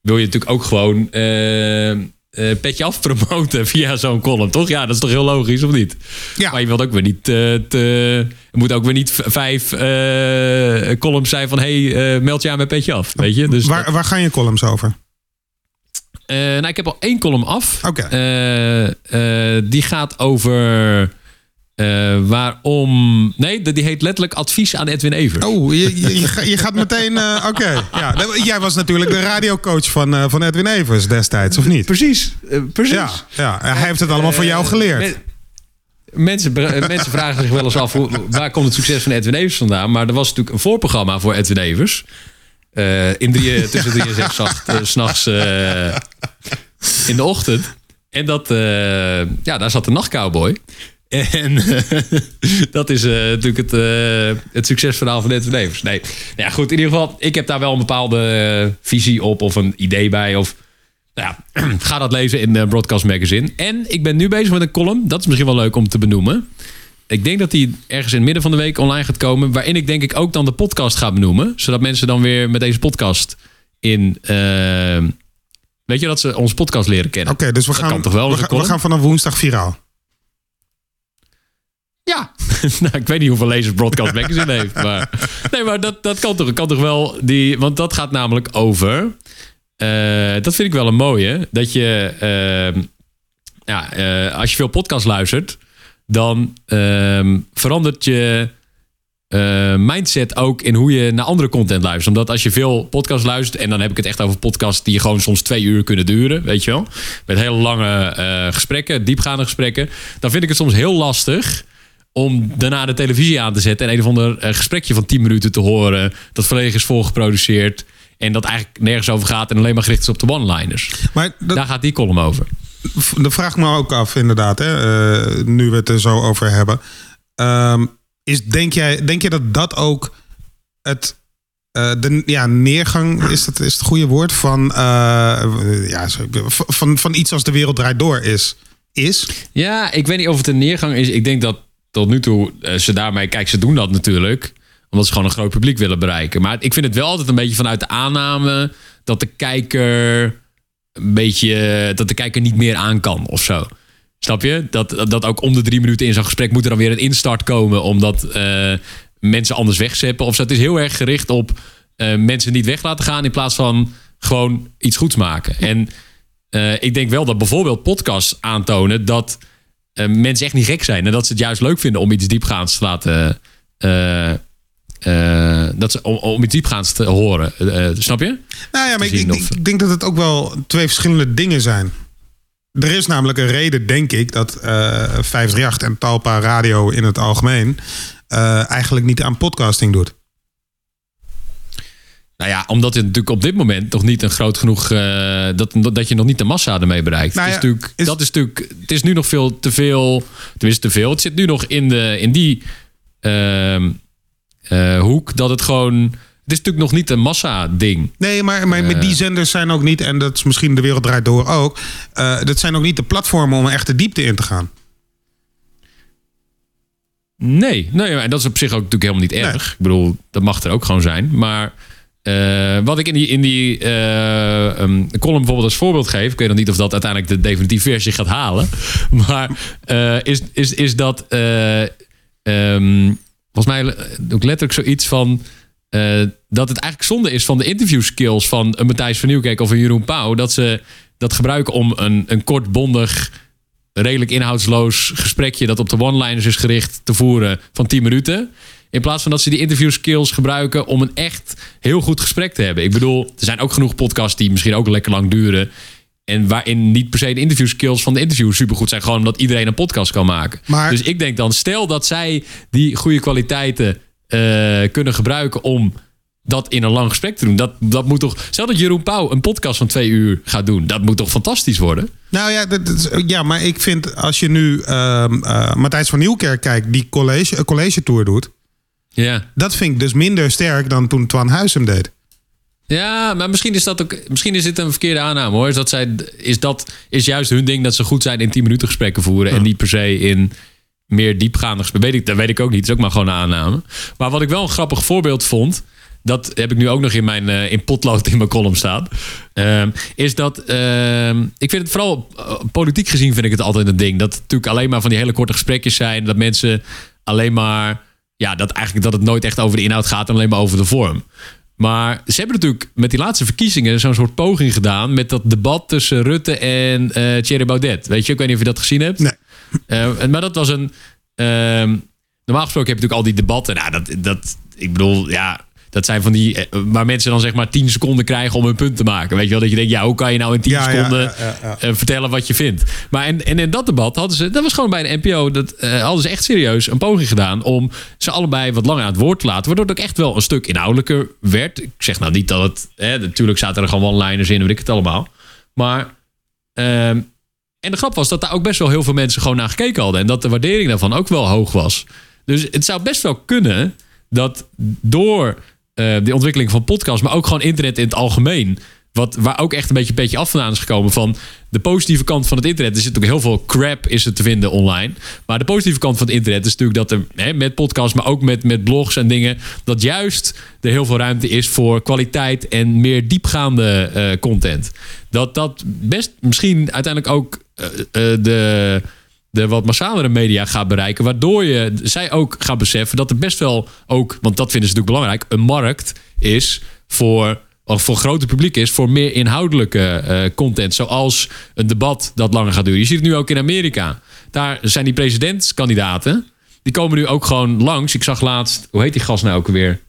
wil je natuurlijk ook gewoon eh, eh, petje af promoten via zo'n column, toch? Ja, dat is toch heel logisch, of niet? Ja. Maar je wilt ook weer niet eh, te... Er moet ook weer niet vijf eh, columns zijn van... hey, meld je aan met petje af, weet je? Dus Waar, waar gaan je columns over? Eh, nou, ik heb al één column af. Oké. Eh, die gaat over eh, waarom... Nee, die heet letterlijk advies aan Edwin Evers. Oh, je, je, je ga- je gaat meteen... eh, Oké. Ja, jij was natuurlijk de radiocoach van, eh, van Edwin Evers destijds, of niet? Precies, precies. Ja, ja, hij heeft het allemaal van jou geleerd. men- mensen, mensen vragen zich wel eens af hoe, waar komt het succes van Edwin Evers vandaan. Maar er was natuurlijk een voorprogramma voor Edwin Evers. Eh, in drie, tussen drie en zes zacht, 's s'nachts eh, in de ochtend. En dat, eh, ja, daar zat de nachtcowboy. En eh, dat is eh, natuurlijk het, eh, het succesverhaal van Edwin Evers. Nee, nou ja, goed. In ieder geval, ik heb daar wel een bepaalde visie op of een idee bij. Of nou ja, ga dat lezen in de Broadcast Magazine. En ik ben nu bezig met een column. Dat is misschien wel leuk om te benoemen. Ik denk dat die ergens in het midden van de week online gaat komen. Waarin ik denk ik ook dan de podcast ga benoemen. Zodat mensen dan weer met deze podcast in... weet je, dat ze onze podcast leren kennen. Oké, dus we Dat gaan, toch wel, we, gaan vanaf woensdag viraal. Ja, nou, ik weet niet hoeveel lezers Broadcast Magazine heeft. Maar, nee, maar dat, dat kan, toch, kan toch wel. Die, want dat gaat namelijk over. eh, dat vind ik wel een mooie. Dat je. eh, ja, eh, als je veel podcast luistert. dan ehm, verandert je. eh, mindset ook in hoe je naar andere content luistert. Omdat als je veel podcast luistert... en dan heb ik het echt over podcasts die gewoon soms twee uur kunnen duren... weet je wel, met hele lange gesprekken, diepgaande gesprekken... dan vind ik het soms heel lastig om daarna de televisie aan te zetten... en een of ander eh, gesprekje van 10 minuten te horen... dat volledig is voorgeproduceerd... en dat eigenlijk nergens over gaat... en alleen maar gericht is op de one-liners. Maar dat, Daar gaat die column over. dat vraag ik me ook af, inderdaad. Hè, eh, nu we het er zo over hebben. Ehm, is, denk, jij, denk je dat dat ook het... eh, de ja, neergang is dat is het goede woord van, eh, ja, van, van iets als de wereld draait door is. Is? Ja, ik weet niet of het een neergang is. Ik denk dat tot nu toe eh, ze daarmee... Kijk, ze doen dat natuurlijk. Omdat ze gewoon een groot publiek willen bereiken. Maar ik vind het wel altijd een beetje vanuit de aanname... dat de kijker een beetje... dat de kijker niet meer aan kan of zo. Snap je? Dat, dat ook om de drie minuten in zo'n gesprek... moet er dan weer een instart komen... omdat eh, mensen anders wegzeppen. Of zo. Het is heel erg gericht op eh, mensen niet weg laten gaan... in plaats van gewoon iets goeds maken. En ik denk wel dat bijvoorbeeld podcasts aantonen dat mensen echt niet gek zijn. En dat ze het juist leuk vinden om iets diepgaands te laten. eh, eh, dat ze, om, om iets diepgaands te horen. Eh, eh, snap je? Nou ja, maar ik, ik, denk dat het ook wel twee verschillende dingen zijn. Er is namelijk een reden, denk ik, dat eh 538 en Talpa Radio in het algemeen eh, eigenlijk niet aan podcasting doet. Nou ja, omdat het natuurlijk op dit moment nog niet een groot genoeg. eh, dat, dat je nog niet de massa ermee bereikt. Nou het is ja, natuurlijk, is- dat is natuurlijk. Het is nu nog veel te veel. Tenminste, te veel. Het zit nu nog in, de, in die ehm, eh, hoek dat het gewoon. Het is natuurlijk nog niet een massa-ding. Nee, maar, maar met die zenders zijn ook niet, en dat is misschien de wereld draait door ook, eh, dat zijn ook niet de platformen om echt de diepte in te gaan. Nee, nee, en dat is op zich ook natuurlijk helemaal niet erg. Ik bedoel, dat mag er ook gewoon zijn. Maar eh, wat ik in die, in die eh, um, column bijvoorbeeld als voorbeeld geef... ik weet nog niet of dat uiteindelijk de definitieve versie gaat halen... maar eh, is, is, is dat... eh, ehm, volgens mij ook letterlijk zoiets van... dat het eigenlijk zonde is van de interview skills... van een Matthijs van Nieuwkerk of een Jeroen Pauw... dat ze dat gebruiken om een, een kort, bondig redelijk inhoudsloos gesprekje dat op de one-liners is gericht te voeren van 10 minuten. In plaats van dat ze die interview skills gebruiken om een echt heel goed gesprek te hebben. Ik bedoel, er zijn ook genoeg podcasts die misschien ook lekker lang duren. En waarin niet per se de interview skills van de interview supergoed zijn. Gewoon omdat iedereen een podcast kan maken. Maar- Dus ik denk dan, stel dat zij die goede kwaliteiten eh, kunnen gebruiken om dat in een lang gesprek te doen. Dat, dat moet toch. Stel dat Jeroen Pauw een podcast van twee uur gaat doen. Dat moet toch fantastisch worden? Nou ja, dat, ja, maar ik vind als je nu eh, Matthijs van Nieuwkerk kijkt, die college, een college tour doet, Ja. dat vind ik dus minder sterk dan toen Twan Huis hem deed. Ja, maar misschien is dat ook. Misschien is dit een verkeerde aanname hoor. Is dat zij, is dat is juist hun ding dat ze goed zijn in 10 minuten gesprekken voeren. En niet per se in meer diepgaande gesprekken. Weet ik, dat weet ik ook niet. Dat is ook maar gewoon een aanname. Maar wat ik wel een grappig voorbeeld vond. Dat heb ik nu ook nog in mijn eh, in potlood in mijn column staan. ehm, is dat. ehm, ik vind het vooral eh, politiek gezien vind ik het altijd een ding. Dat het natuurlijk alleen maar van die hele korte gesprekjes zijn. Dat mensen alleen maar. Ja, dat eigenlijk dat het nooit echt over de inhoud gaat en alleen maar over de vorm. Maar ze hebben natuurlijk met die laatste verkiezingen zo'n soort poging gedaan met dat debat tussen Rutte en eh Thierry Baudet. Weet je, ik weet niet of je dat gezien hebt. Nee. Eh, maar dat was een. ehm, normaal gesproken heb je natuurlijk al die debatten. Nou, dat, dat, ik bedoel, ja, dat zijn van die. eh, waar mensen dan zeg maar 10 seconden krijgen om hun punt te maken. Weet je wel, dat je denkt, ja, hoe kan je nou in 10 Ja, ja, seconden ja, ja, ja. eh, vertellen wat je vindt? Maar en, en in dat debat hadden ze, dat was gewoon bij de NPO, dat eh, hadden ze echt serieus een poging gedaan om ze allebei wat langer aan het woord te laten. Waardoor het ook echt wel een stuk inhoudelijker werd. Ik zeg nou niet dat het. Hè, natuurlijk zaten er gewoon one-liners in, weet ik het allemaal. Maar. ehm, en de grap was dat daar ook best wel heel veel mensen gewoon naar gekeken hadden. En dat de waardering daarvan ook wel hoog was. Dus het zou best wel kunnen dat door eh de ontwikkeling van podcasts, maar ook gewoon internet in het algemeen. Wat, waar ook echt een beetje een beetje af vandaan is gekomen van de positieve kant van het internet. Er zit ook heel veel crap is er te vinden online. Maar de positieve kant van het internet is natuurlijk dat er hè, met podcasts, maar ook met, met blogs en dingen, dat juist er heel veel ruimte is voor kwaliteit en meer diepgaande eh, content. Dat dat best misschien uiteindelijk ook eh, de, de wat massalere media gaat bereiken. Waardoor je zij ook gaat beseffen dat er best wel ook, want dat vinden ze natuurlijk belangrijk, een markt is voor. Voor groter publiek is voor meer inhoudelijke eh, content. Zoals een debat dat langer gaat duren. Je ziet het nu ook in Amerika. Daar zijn die presidentskandidaten. Die komen nu ook gewoon langs. Ik zag laatst, hoe heet die gast nou ook weer?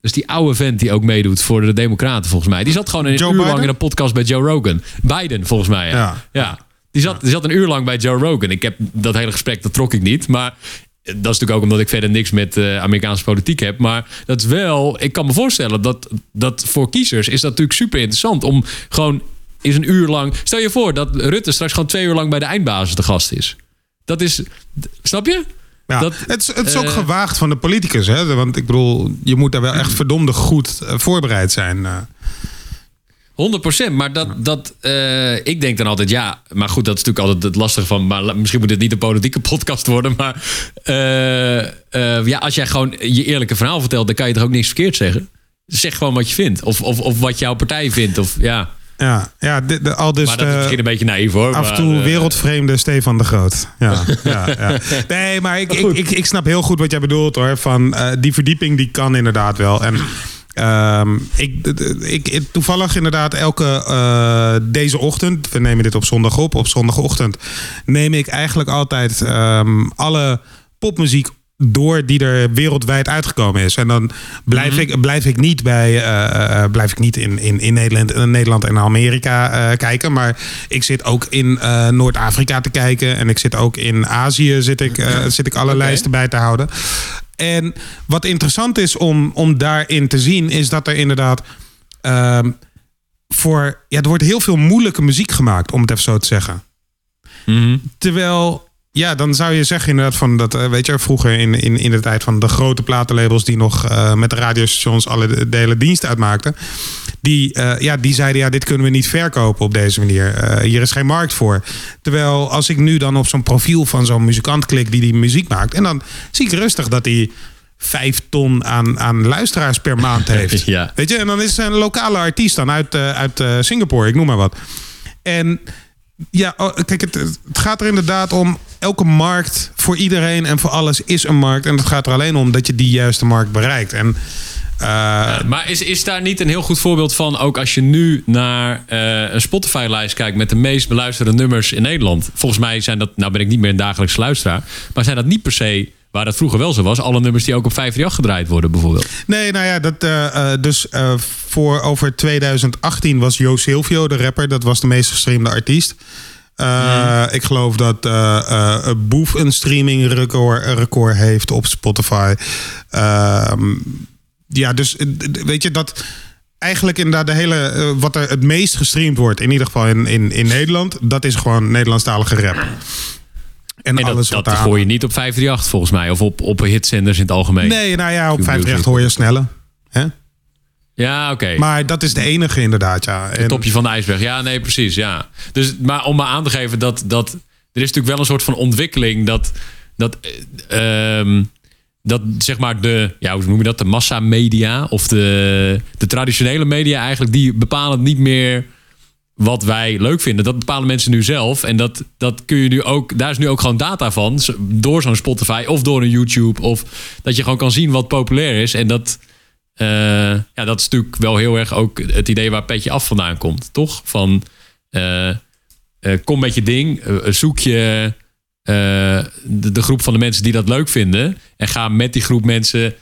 Dus die oude vent die ook meedoet voor de Democraten, volgens mij. Die zat gewoon een Joe uur lang Biden? in een podcast bij Joe Rogan. Biden, volgens mij. Ja. Ja. ja. Die, zat, die zat een uur lang bij Joe Rogan. Ik heb dat hele gesprek, dat trok ik niet. Maar dat is natuurlijk ook omdat ik verder niks met eh, Amerikaanse politiek heb. Maar dat is wel, ik kan me voorstellen dat, dat voor kiezers is dat natuurlijk super interessant om gewoon eens een uur lang. Stel je voor dat Rutte straks gewoon twee uur lang bij de eindbasis de gast is. Dat is, snap je? Ja, Dat, het, is, het is ook eh, gewaagd van de politicus. Hè? Want ik bedoel, je moet daar wel echt verdomde goed eh, voorbereid zijn. Eh. 100%, maar dat, dat eh, ik denk dan altijd, ja, maar goed, dat is natuurlijk altijd het lastige van, maar misschien moet dit niet een politieke podcast worden, maar eh, eh, ja, als jij gewoon je eerlijke verhaal vertelt, dan kan je toch ook niks verkeerd zeggen. Zeg gewoon wat je vindt, of, of, of wat jouw partij vindt, of ja. Ja, ja de, de, al dus Maar dat is misschien een beetje naïef hoor. af en toe wereldvreemde Stefan de Groot. Ja, ja, ja. Nee, maar ik, ik, ik, ik snap heel goed wat jij bedoelt hoor. Van die verdieping die kan inderdaad wel. En ehm, ik, ik, toevallig inderdaad elke eh, deze ochtend, we nemen dit op zondag op, op zondagochtend neem ik eigenlijk altijd ehm, alle popmuziek door die er wereldwijd uitgekomen is. En dan blijf, ik, blijf ik niet bij eh, eh, blijf ik niet in, in, in Nederland, in Nederland en Amerika kijken. Maar ik zit ook in Noord-Afrika te kijken. En ik zit ook in Azië zit ik, zit ik alle lijsten bij te houden. En wat interessant is om, om daarin te zien, is dat er inderdaad. ehm, voor, ja, er wordt heel veel moeilijke muziek gemaakt, om het even zo te zeggen. mhm. Terwijl, ja, dan zou je zeggen inderdaad van dat, eh, weet je, vroeger in, in, in de tijd van de grote platenlabels die nog eh, met de radiostations alle de, de hele dienst uitmaakten. Die, eh, ja, die zeiden, ja, dit kunnen we niet verkopen op deze manier. Hier is geen markt voor. Terwijl als ik nu dan op zo'n profiel van zo'n muzikant klik die die muziek maakt. En dan zie ik rustig dat hij vijf ton aan, aan luisteraars per maand heeft. Ja. Weet je, en dan is het een lokale artiest dan uit, uit Singapore, ik noem maar wat. En ja, oh, kijk, het, gaat er inderdaad om. Elke markt voor iedereen en voor alles is een markt. En het gaat er alleen om dat je die juiste markt bereikt. En eh, maar is, is daar niet een heel goed voorbeeld van, ook als je nu naar eh, een Spotify-lijst kijkt met de meest beluisterde nummers in Nederland? Volgens mij zijn dat, nou ben ik niet meer een dagelijks luisteraar, maar zijn dat niet per se, waar dat vroeger wel zo was, alle nummers die ook op 538 gedraaid worden bijvoorbeeld? nee, nou ja, dat, eh, eh, dus eh, voor over 2018 was Jo Silvio de rapper. Dat was de meest gestreamde artiest. Eh, Ik geloof dat Boef een streaming record, record heeft op Spotify. Ehm, ja, dus weet je dat eigenlijk inderdaad de hele wat er het meest gestreamd wordt, in ieder geval in, in, in Nederland, dat is gewoon Nederlandstalige rap. En, En dat, alles dat wat daar. gooi je niet op 538 volgens mij, of op, op hitzenders in het algemeen. Nee, nou ja, op Q 538 hoor je sneller. Hè? Ja, oké. Maar dat is de enige inderdaad, ja. En, Het topje van de ijsberg. Ja, nee, precies. Ja. Dus, maar om maar aan te geven dat, dat er is natuurlijk wel een soort van ontwikkeling dat, dat, eh, ehm, dat zeg maar de, ja, hoe noem je dat, de massamedia of de, de traditionele media eigenlijk, die bepalen niet meer wat wij leuk vinden. Dat bepalen mensen nu zelf. En dat, dat kun je nu ook, daar is nu ook gewoon data van. Door zo'n Spotify of door een YouTube. Of dat je gewoon kan zien wat populair is. En dat, eh, ja, dat is natuurlijk wel heel erg ook het idee waar Petje Af vandaan komt, toch? Van eh, eh, kom met je ding, zoek je de, groep van de mensen die dat leuk vinden en ga met die groep mensen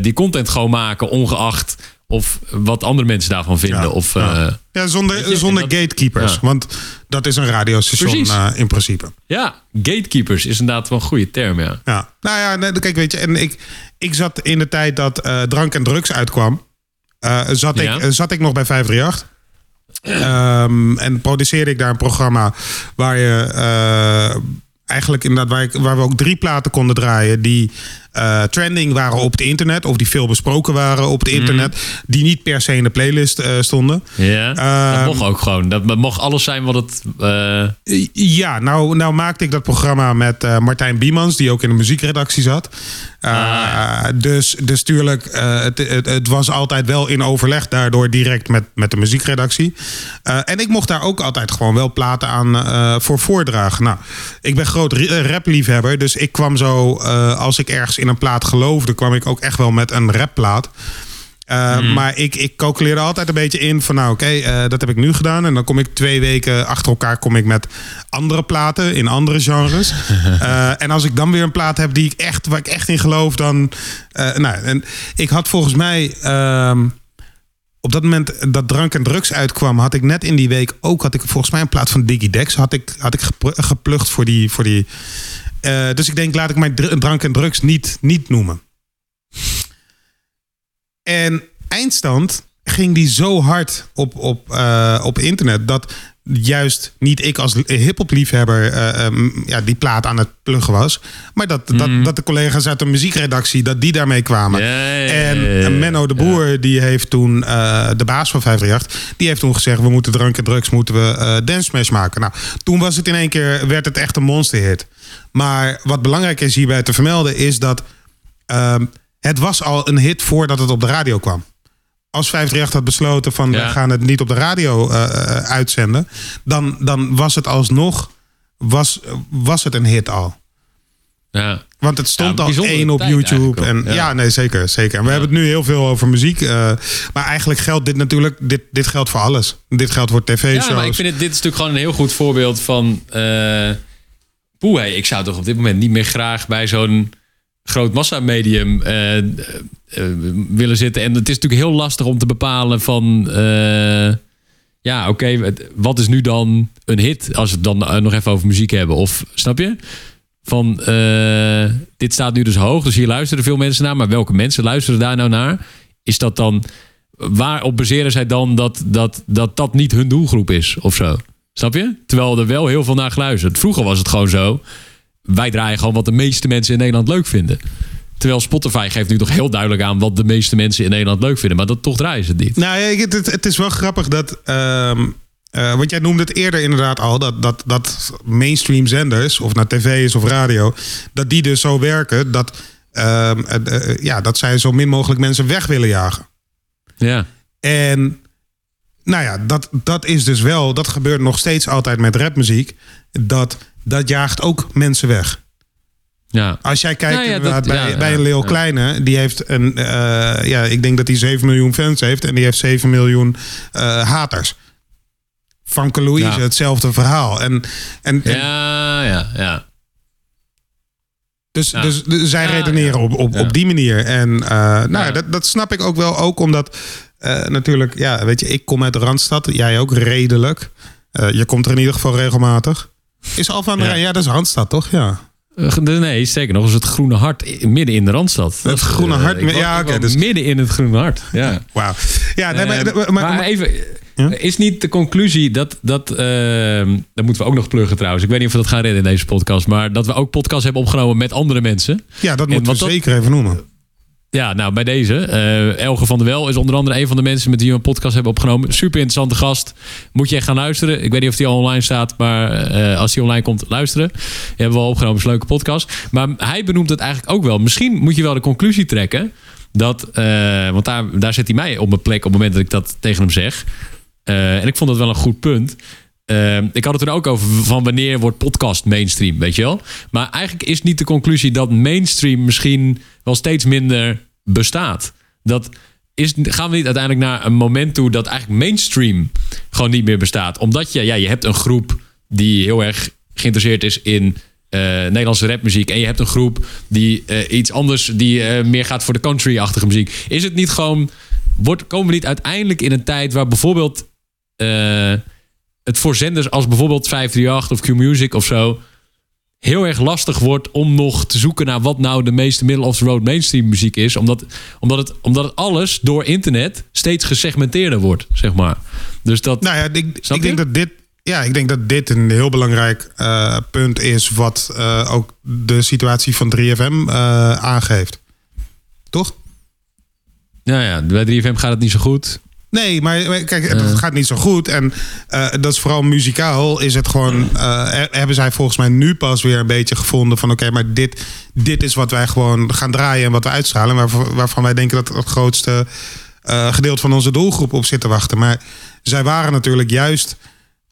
die content gewoon maken, ongeacht of wat andere mensen daarvan vinden. Ja, Of, ja. eh, Ja, zonder, zonder dat- gatekeepers. Ja. Want dat is een radiostation eh, in principe. ja, gatekeepers is inderdaad wel een goede term, ja. Ja. Nou ja, nee, kijk, weet je, en ik, ik zat in de tijd dat eh, drank en drugs uitkwam. zat, ik, zat ik nog bij 538. Ehm, en produceerde ik daar een programma waar je eigenlijk inderdaad, waar, ik, waar we ook drie platen konden draaien die eh, trending waren op het internet, of die veel besproken waren op het internet, die niet per se in de playlist eh, stonden. Ja, dat Ehm, mocht ook gewoon. Dat mocht alles zijn wat het... eh, Ja, nou, nou maakte ik dat programma met Martijn Biemans, die ook in de muziekredactie zat. Ah, Dus, dus tuurlijk, het, het, het was altijd wel in overleg daardoor direct met, met de muziekredactie. En ik mocht daar ook altijd gewoon wel platen aan voor voordragen. Nou, ik ben groot eh, rapliefhebber, dus ik kwam zo, als ik ergens in een plaat geloofde, kwam ik ook echt wel met een rapplaat. Uh, Maar ik, ik calculeerde altijd een beetje in van nou oké, uh, dat heb ik nu gedaan. En dan kom ik twee weken achter elkaar kom ik met andere platen in andere genres. uh, en als ik dan weer een plaat heb die ik echt, waar ik echt in geloof, dan. Nou, en ik had volgens mij. Uh, op dat moment dat drank en drugs uitkwam, had ik net in die week ook had ik volgens mij een plaat van Diggy Dex had ik, had ik geplukt voor die. Voor die uh, dus ik denk, laat ik mijn drank en drugs niet, niet noemen. En eindstand ging die zo hard op, op, uh, op internet dat juist niet ik als hip-hop liefhebber uh, um, ja, die plaat aan het pluggen was. Maar dat, mm. dat, dat de collega's uit de muziekredactie dat die daarmee kwamen. En Menno de Boer, die heeft toen, uh, de baas van 538, die heeft toen gezegd: we moeten drank en drugs, moeten we uh, Dance Smash maken. Nou, toen was het in één keer, werd het echt een monsterhit. Maar wat belangrijk is hierbij te vermelden, is dat um, het was al een hit voordat het op de radio kwam. Als 538 had besloten van ja. we gaan het niet op de radio uh, uitzenden, dan, dan was het alsnog was, was het een hit al. Ja. Want het stond ja, al één op YouTube. En, ja. ja. nee, zeker. zeker. En we hebben het nu heel veel over muziek. Uh, maar eigenlijk geldt dit natuurlijk, dit, dit geldt voor alles. Dit geldt voor tv-shows. Ja, maar ik vind het, dit is natuurlijk gewoon een heel goed voorbeeld van... Uh, poeh, hey, ik zou toch op dit moment niet meer graag bij zo'n groot massamedium uh, willen zitten. En het is natuurlijk heel lastig om te bepalen van... Ja, oké, wat is nu dan een hit? Als we het dan nog even over muziek hebben. Of, snap je? Van, dit staat nu dus hoog, dus hier luisteren veel mensen naar. Maar welke mensen luisteren daar nou naar? Is dat dan... Waarop baseren zij dan dat dat, dat dat niet hun doelgroep is of zo? Snap je? Terwijl er wel heel veel naar geluisterd. Vroeger was het gewoon zo wij draaien gewoon wat de meeste mensen in Nederland leuk vinden. Terwijl Spotify geeft nu toch heel duidelijk aan wat de meeste mensen in Nederland leuk vinden. Maar dat toch draaien ze het niet. Nou ja, het, het is wel grappig dat. Uh, uh, want jij noemde het eerder inderdaad al. Dat, dat, dat mainstream zenders, of naar tv is of radio. Dat die dus zo werken dat, uh, ja, dat zij zo min mogelijk mensen weg willen jagen. Ja. En nou ja, dat, dat is dus wel. Dat gebeurt nog steeds altijd met rapmuziek. Dat dat jaagt ook mensen weg. Ja. Als jij kijkt Nou ja, inderdaad dat- bij, ja, bij een Leo. Kleine, die heeft een, eh, ja, ik denk dat hij 7 miljoen fans heeft en die heeft 7 miljoen eh, haters. Van Louise, hetzelfde verhaal. En, en, en Ja, ja, ja. dus, dus, dus zij redeneren op, op, op die manier. En eh, nou, dat, dat snap ik ook wel, ook omdat eh, natuurlijk, ja, weet je, ik kom uit de Randstad, jij ook redelijk. Eh, je komt er in ieder geval regelmatig. Is Alphen aan de Ja. Rijn? Ja, dat is Randstad, toch? Ja. Eh, Nee, sterker nog, is het Groene Hart midden in de Randstad. Het Groene Hart, ja, oké, dus- midden in het Groene Hart. Ja. Wauw. Ja, nee, maar, maar, even, Ja? is niet de conclusie dat, dat eh, dat moeten we ook nog pluggen trouwens. Ik weet niet of we dat gaan redden in deze podcast, maar dat we ook podcasts hebben opgenomen met andere mensen. ja, dat en moeten we dat- zeker even noemen. Ja, nou bij deze. eh Elge van der Wel is onder andere een van de mensen met wie we een podcast hebben opgenomen. Super interessante gast. Moet je echt gaan luisteren. Ik weet niet of die al online staat, maar eh, als die online komt, luisteren. Die hebben we al opgenomen, is een leuke podcast. Maar hij benoemt het eigenlijk ook wel. Misschien moet je wel de conclusie trekken dat, eh, want daar, daar zet hij mij op mijn plek op het moment dat ik dat tegen hem zeg. En ik vond dat wel een goed punt. Eh, ik had het er ook over van wanneer wordt podcast mainstream, weet je wel. Maar eigenlijk is niet de conclusie dat mainstream misschien wel steeds minder bestaat. Dat is, gaan we niet uiteindelijk naar een moment toe dat eigenlijk mainstream gewoon niet meer bestaat? Omdat je, ja, je hebt een groep die heel erg geïnteresseerd is in eh, Nederlandse rapmuziek. En je hebt een groep die eh, iets anders, die eh, meer gaat voor de country-achtige muziek. Is het niet gewoon, wordt, komen we niet uiteindelijk in een tijd waar bijvoorbeeld het voor zenders als bijvoorbeeld 538 of Q-Music of zo heel erg lastig wordt om nog te zoeken naar wat nou de meeste middle of the road mainstream muziek is. Omdat, omdat, het, omdat het alles door internet steeds gesegmenteerder wordt, zeg maar. Dus dat. Nou ja, ik, ik denk dat dit. Ja, ik denk dat dit een heel belangrijk eh, punt is wat eh, ook de situatie van 3FM eh, aangeeft. Toch? Nou ja, bij 3FM gaat het niet zo goed. Nee, maar maar kijk, het Eh. gaat niet zo goed. En eh, dat is vooral muzikaal. Is het gewoon. eh, he- hebben zij volgens mij nu pas weer een beetje gevonden van: oké, maar dit, dit is wat wij gewoon gaan draaien en wat we uitstralen. Waarvan, waarvan wij denken dat het grootste gedeelte van onze doelgroep op zit te wachten. Maar zij waren natuurlijk juist.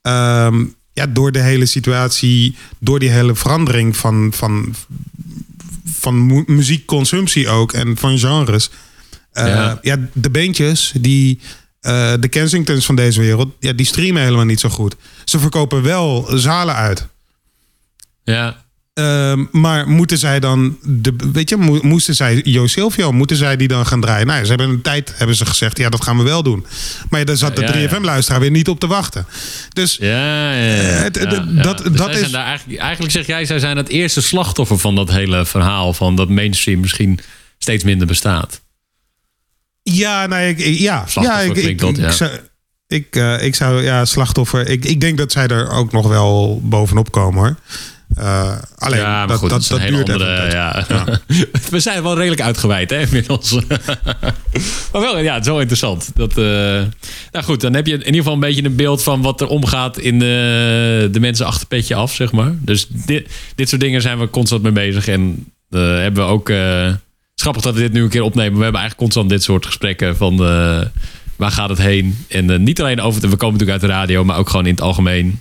ehm, ja, door de hele situatie, door die hele verandering van, van, van mu- muziekconsumptie ook en van genres. Ja. ja. de beentjes, die, eh, de Kensingtons van deze wereld, ja, die streamen helemaal niet zo goed. Ze verkopen wel zalen uit. Ja, Ehm, maar moeten zij dan, de, weet je, mo- moesten zij Jo Silvio, moeten zij die dan gaan draaien? Nou, ze hebben een tijd, hebben ze gezegd, ja, dat gaan we wel doen. Maar ja, daar zat de Ja, ja, ja. 3FM-luisteraar weer niet op te wachten. Dus ja, ja. dat- Dus dat is- eigenlijk, eigenlijk zeg jij, zij zijn het eerste slachtoffer van dat hele verhaal. Van dat mainstream misschien steeds minder bestaat. Ja, nee, ik, ik- ja. Ja, ik, ik, dat, ik, ja. zou, ik, eh, ik zou, ja, slachtoffer. Ik, ik denk dat zij er ook nog wel bovenop komen hoor. Eh, alleen, ja, dat, goed, dat, dat duurt andere. even. Ja. We zijn wel redelijk uitgeweid, hè, inmiddels. maar wel, ja, het is wel interessant. Dat, eh, nou goed, dan heb je in ieder geval een beetje een beeld van wat er omgaat in de, de mensen achter petje af, zeg maar. Dus dit, dit soort dingen zijn we constant mee bezig. En eh, hebben we ook. Het is grappig dat we dit nu een keer opnemen. We hebben eigenlijk constant dit soort gesprekken van. eh, waar gaat het heen? En eh, niet alleen over. We komen natuurlijk uit de radio, maar ook gewoon in het algemeen.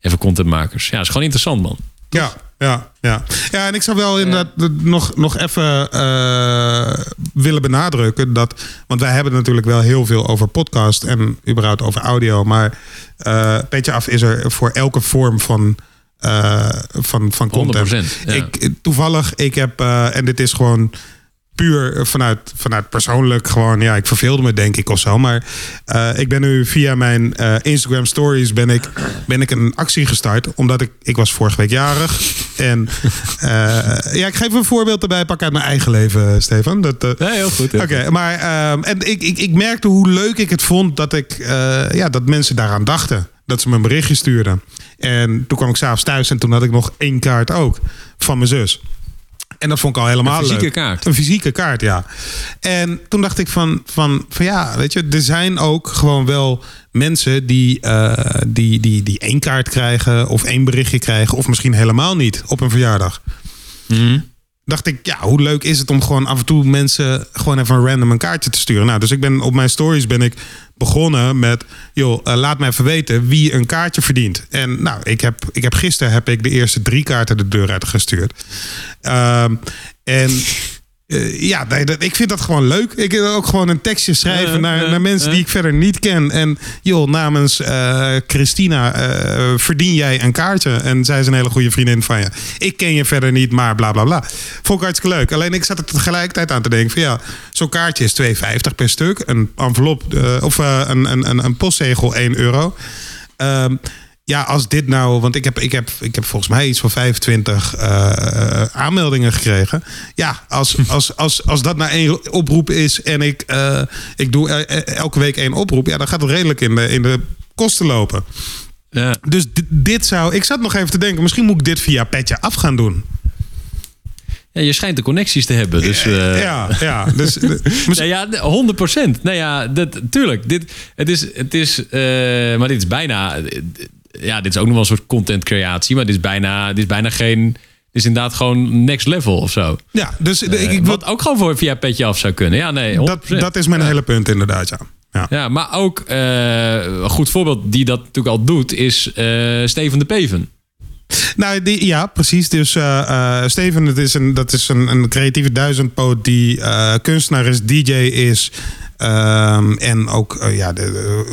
Even contentmakers. Ja, het is gewoon interessant, man. Ja, ja, ja. Ja, en ik zou wel inderdaad nog, nog even eh, willen benadrukken dat. Want wij hebben het natuurlijk wel heel veel over podcast en überhaupt over audio. Maar eh Petje Af is er voor elke vorm van. Eh, van, van content. 100%, ja. Ik, toevallig, ik heb, eh, en dit is gewoon puur vanuit, vanuit persoonlijk gewoon, ja, ik verveelde me denk ik of zo. Maar eh, ik ben nu via mijn Instagram stories ben ik, ben ik een actie gestart. Omdat ik, ik was vorige week jarig. En ja, ik geef een voorbeeld erbij, pak uit mijn eigen leven, Stefan. Dat, Ja, heel goed. Oké, maar ehm, en ik, ik, ik merkte hoe leuk ik het vond dat ik ja, dat mensen daaraan dachten. Dat ze me een berichtje stuurden. En toen kwam ik s'avonds thuis en toen had ik nog één kaart ook van mijn zus. En dat vond ik al helemaal Een fysieke leuk. kaart? Een fysieke kaart, ja. En toen dacht ik van, van, van ja, weet je, er zijn ook gewoon wel mensen die, eh, die, die, die één kaart krijgen of één berichtje krijgen, of misschien helemaal niet op een verjaardag Mhm. Dacht ik, ja, hoe leuk is het om gewoon af en toe mensen gewoon even random een kaartje te sturen. Nou, dus ik ben op mijn stories ben ik begonnen met, joh, eh, laat me even weten wie een kaartje verdient. En nou, ik heb, ik heb gisteren heb ik de eerste drie kaarten de deur uitgestuurd. Ehm, en eh, ja, nee, dat, ik vind dat gewoon leuk. Ik wil ook gewoon een tekstje schrijven naar, naar mensen die ik verder niet ken. En joh, namens eh, Christina eh, verdien jij een kaartje. En zij is een hele goede vriendin van je. Ik ken je verder niet, maar bla bla bla. Vond ik hartstikke leuk. Alleen ik zat er tegelijkertijd aan te denken van ja, zo'n kaartje is 2,50 per stuk. Een envelop of een, een, een, een postzegel 1 euro. Ehm, ja, als dit nou, want ik heb, ik heb, ik heb volgens mij iets van 25 eh, aanmeldingen gekregen. Ja, als, als, als, als dat nou één oproep is en ik, eh, ik doe eh, elke week één oproep, ja, dan gaat het redelijk in de, in de kosten lopen. Ja. Dus dit, dit zou, ik zat nog even te denken, misschien moet ik dit via Petje af gaan doen. Ja, je schijnt de connecties te hebben. Dus, eh, ja, ja. Dus, eh, Nee, ja, 100 procent. Nou ja, dat, tuurlijk. Dit, het is, het is, eh, maar dit is bijna, eh, ja, dit is ook nog wel een soort content creatie, maar dit is bijna, dit is bijna geen, dit is inderdaad gewoon next level of zo. ja, dus ik, Eh, ik, wil- wat ook gewoon voor via petje af zou kunnen. Ja, nee, 100%. dat, dat is mijn hele punt inderdaad, ja. ja. Ja, maar ook eh, een goed voorbeeld die dat natuurlijk al doet is eh, Steven de Peven. Nou, die, ja, precies. Dus Steven, het is een, dat is een, een creatieve duizendpoot die kunstenaar is, DJ is. ehm, en ook, ja, de-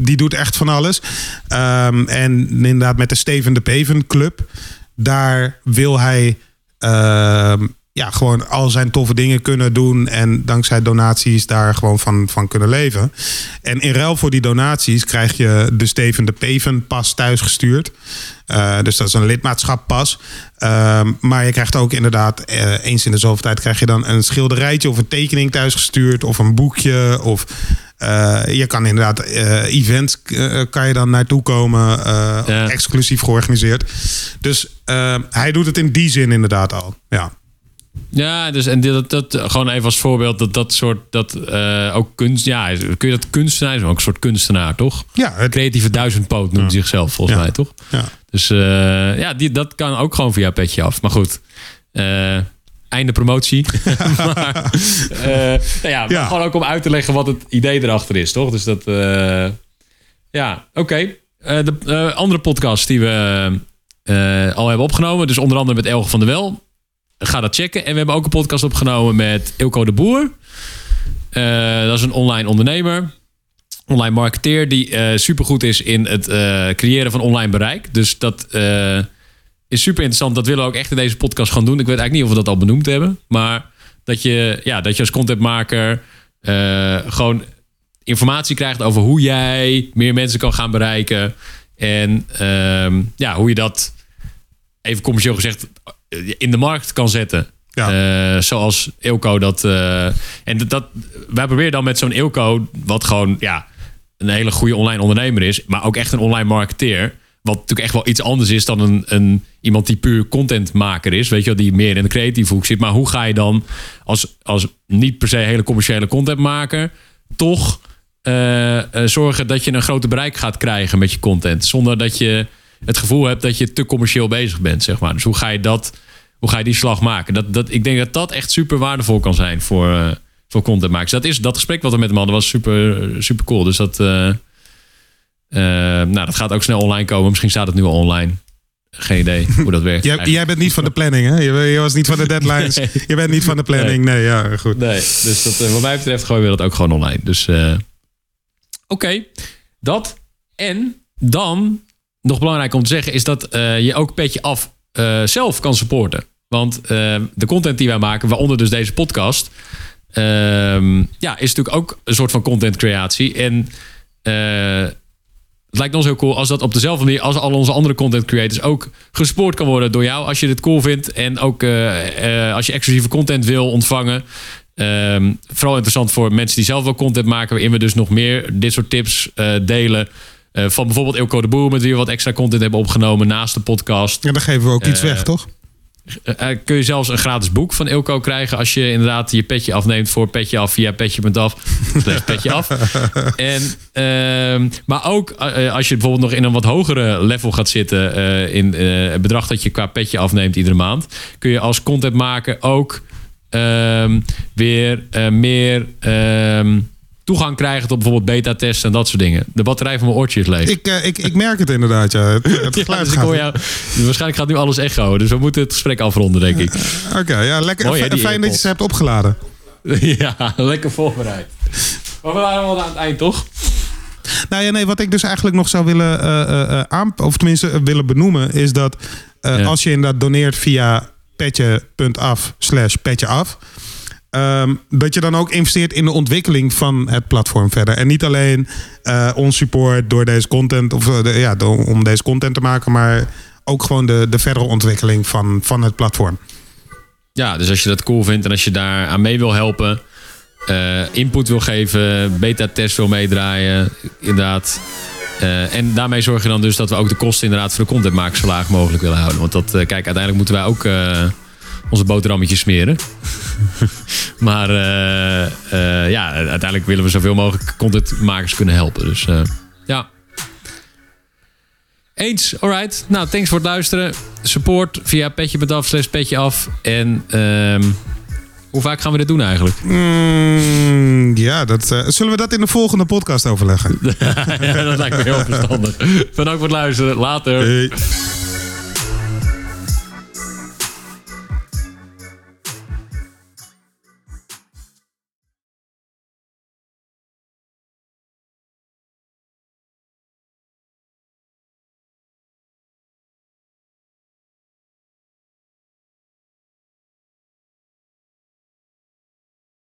die doet echt van alles. Ehm, en inderdaad, met de Steven de Peven Club, daar wil hij ehm, ja, gewoon al zijn toffe dingen kunnen doen. En dankzij donaties daar gewoon van, van kunnen leven. En in ruil voor die donaties krijg je de Steven de Peven pas thuisgestuurd. Eh, dus dat is een lidmaatschappas. Ehm, maar je krijgt ook inderdaad eh, eens in de zoveel tijd krijg je dan een schilderijtje of een tekening thuisgestuurd of een boekje. Of eh, je kan inderdaad events kan je dan naartoe komen, Ja. exclusief georganiseerd. Dus eh, hij doet het in die zin inderdaad al. Ja. Ja, dus en dat, dat gewoon even als voorbeeld dat dat soort dat eh, ook kunst, ja, kun je dat kunstenaar is ook een soort kunstenaar, toch? Ja, het, Creatieve duizendpoot noemt zichzelf volgens Ja. mij, toch? ja. Dus eh, ja, die, dat kan ook gewoon via petje af. Maar goed, eh, einde promotie. maar, nou ja, maar gewoon ook om uit te leggen wat het idee erachter is, toch? Dus dat, ja, oké. De andere podcast die we al hebben opgenomen, dus onder andere met Elge van der Wel. Ga dat checken. En we hebben ook een podcast opgenomen met Ilko de Boer. Eh, dat is een online ondernemer online marketeer die eh supergoed is in het eh, creëren van online bereik. Dus dat is super interessant. Dat willen we ook echt in deze podcast gaan doen. Ik weet eigenlijk niet of we dat al benoemd hebben. Maar dat je, ja, dat je als contentmaker gewoon informatie krijgt over hoe jij meer mensen kan gaan bereiken. En ehm, ja, hoe je dat, even commercieel gezegd, in de markt kan zetten. Ja. Eh, zoals Ilko dat. eh, en dat, dat, wij proberen dan met zo'n Ilko, wat gewoon ja, een hele goede online ondernemer is, maar ook echt een online marketeer. Wat natuurlijk echt wel iets anders is dan een, een, iemand die puur contentmaker is. Weet je wel, die meer in de creatieve hoek zit. Maar hoe ga je dan als, als niet per se hele commerciële contentmaker toch eh, eh, zorgen dat je een groter bereik gaat krijgen met je content. Zonder dat je het gevoel hebt dat je te commercieel bezig bent, zeg maar. Dus hoe ga je dat, hoe ga je die slag maken? Dat, dat, ik denk dat dat echt super waardevol kan zijn voor, eh voor contentmakers. Dat, is, dat gesprek wat we met hem hadden was super, super cool. Dus dat, eh, eh, nou, dat gaat ook snel online komen. Misschien staat het nu al online. Geen idee hoe dat werkt. Jij, bent niet van de planning, hè? Je, je was niet van de deadlines. Nee. Je bent niet van de planning. Nee, ja, goed. Nee, dus dat, wat mij betreft gooien we dat ook gewoon online. Dus eh, oké, dat. En dan, nog belangrijk om te zeggen, is dat eh, je ook Petje Af eh, zelf kan supporten. Want eh, de content die wij maken, waaronder dus deze podcast... ehm, ja, is natuurlijk ook een soort van content creatie. En het lijkt ons heel cool als dat op dezelfde manier als al onze andere content creators ook gespoord kan worden door jou. Als je dit cool vindt en ook als je exclusieve content wil ontvangen. Ehm, vooral interessant voor mensen die zelf wel content maken, waarin we dus nog meer dit soort tips delen. Eh, van bijvoorbeeld Ilko de Boer, met wie we wat extra content hebben opgenomen naast de podcast. Ja, dan geven we ook iets Eh, weg, toch? Eh, kun je zelfs een gratis boek van Ilko krijgen als je inderdaad je petje afneemt voor petje af via petje.af. slash petje af. En, ehm, maar ook als je bijvoorbeeld nog in een wat hogere level gaat zitten in het bedrag dat je qua petje afneemt iedere maand, kun je als contentmaker ook ehm, weer meer ehm, toegang krijgen tot bijvoorbeeld beta-testen en dat soort dingen. De batterij van mijn oortjes is leeg. Ik, eh, ik, ik merk het inderdaad, ja. Het, het Ja, dus ik hoor jou, waarschijnlijk gaat nu alles echo. Dus we moeten het gesprek afronden, denk ik. Oké, ja, lekker. Mooi, hè, Fijn dat je ze hebt opgeladen. Ja, lekker voorbereid. Maar we waren al aan het eind, toch? Nou ja, nee, wat ik dus eigenlijk nog zou willen eh, eh, eh, aan, of tenminste eh, willen benoemen, is dat eh, Ja. als je inderdaad doneert via petje.af slash petjeaf, ehm, dat je dan ook investeert in de ontwikkeling van het platform verder. En niet alleen eh ons support door deze content, of eh, ja, om deze content te maken, maar ook gewoon de, de verdere ontwikkeling van, van het platform. Ja, dus als je dat cool vindt en als je daar aan mee wil helpen, eh, input wil geven, beta-test wil meedraaien, inderdaad. En daarmee zorg je dan dus dat we ook de kosten inderdaad voor de contentmakers zo laag mogelijk willen houden. Want dat, kijk, uiteindelijk moeten wij ook onze boterhammetjes smeren. maar eh, eh, ja, uiteindelijk willen we zoveel mogelijk contentmakers kunnen helpen. Dus eh, ja. Eens, alright. Nou, thanks voor het luisteren. Support via petje.af slash petje af. En ehm, hoe vaak gaan we dit doen eigenlijk? Mm, ja, dat, zullen we dat in de volgende podcast overleggen? ja, dat lijkt me heel verstandig. Bedankt voor het luisteren. Later. Hey.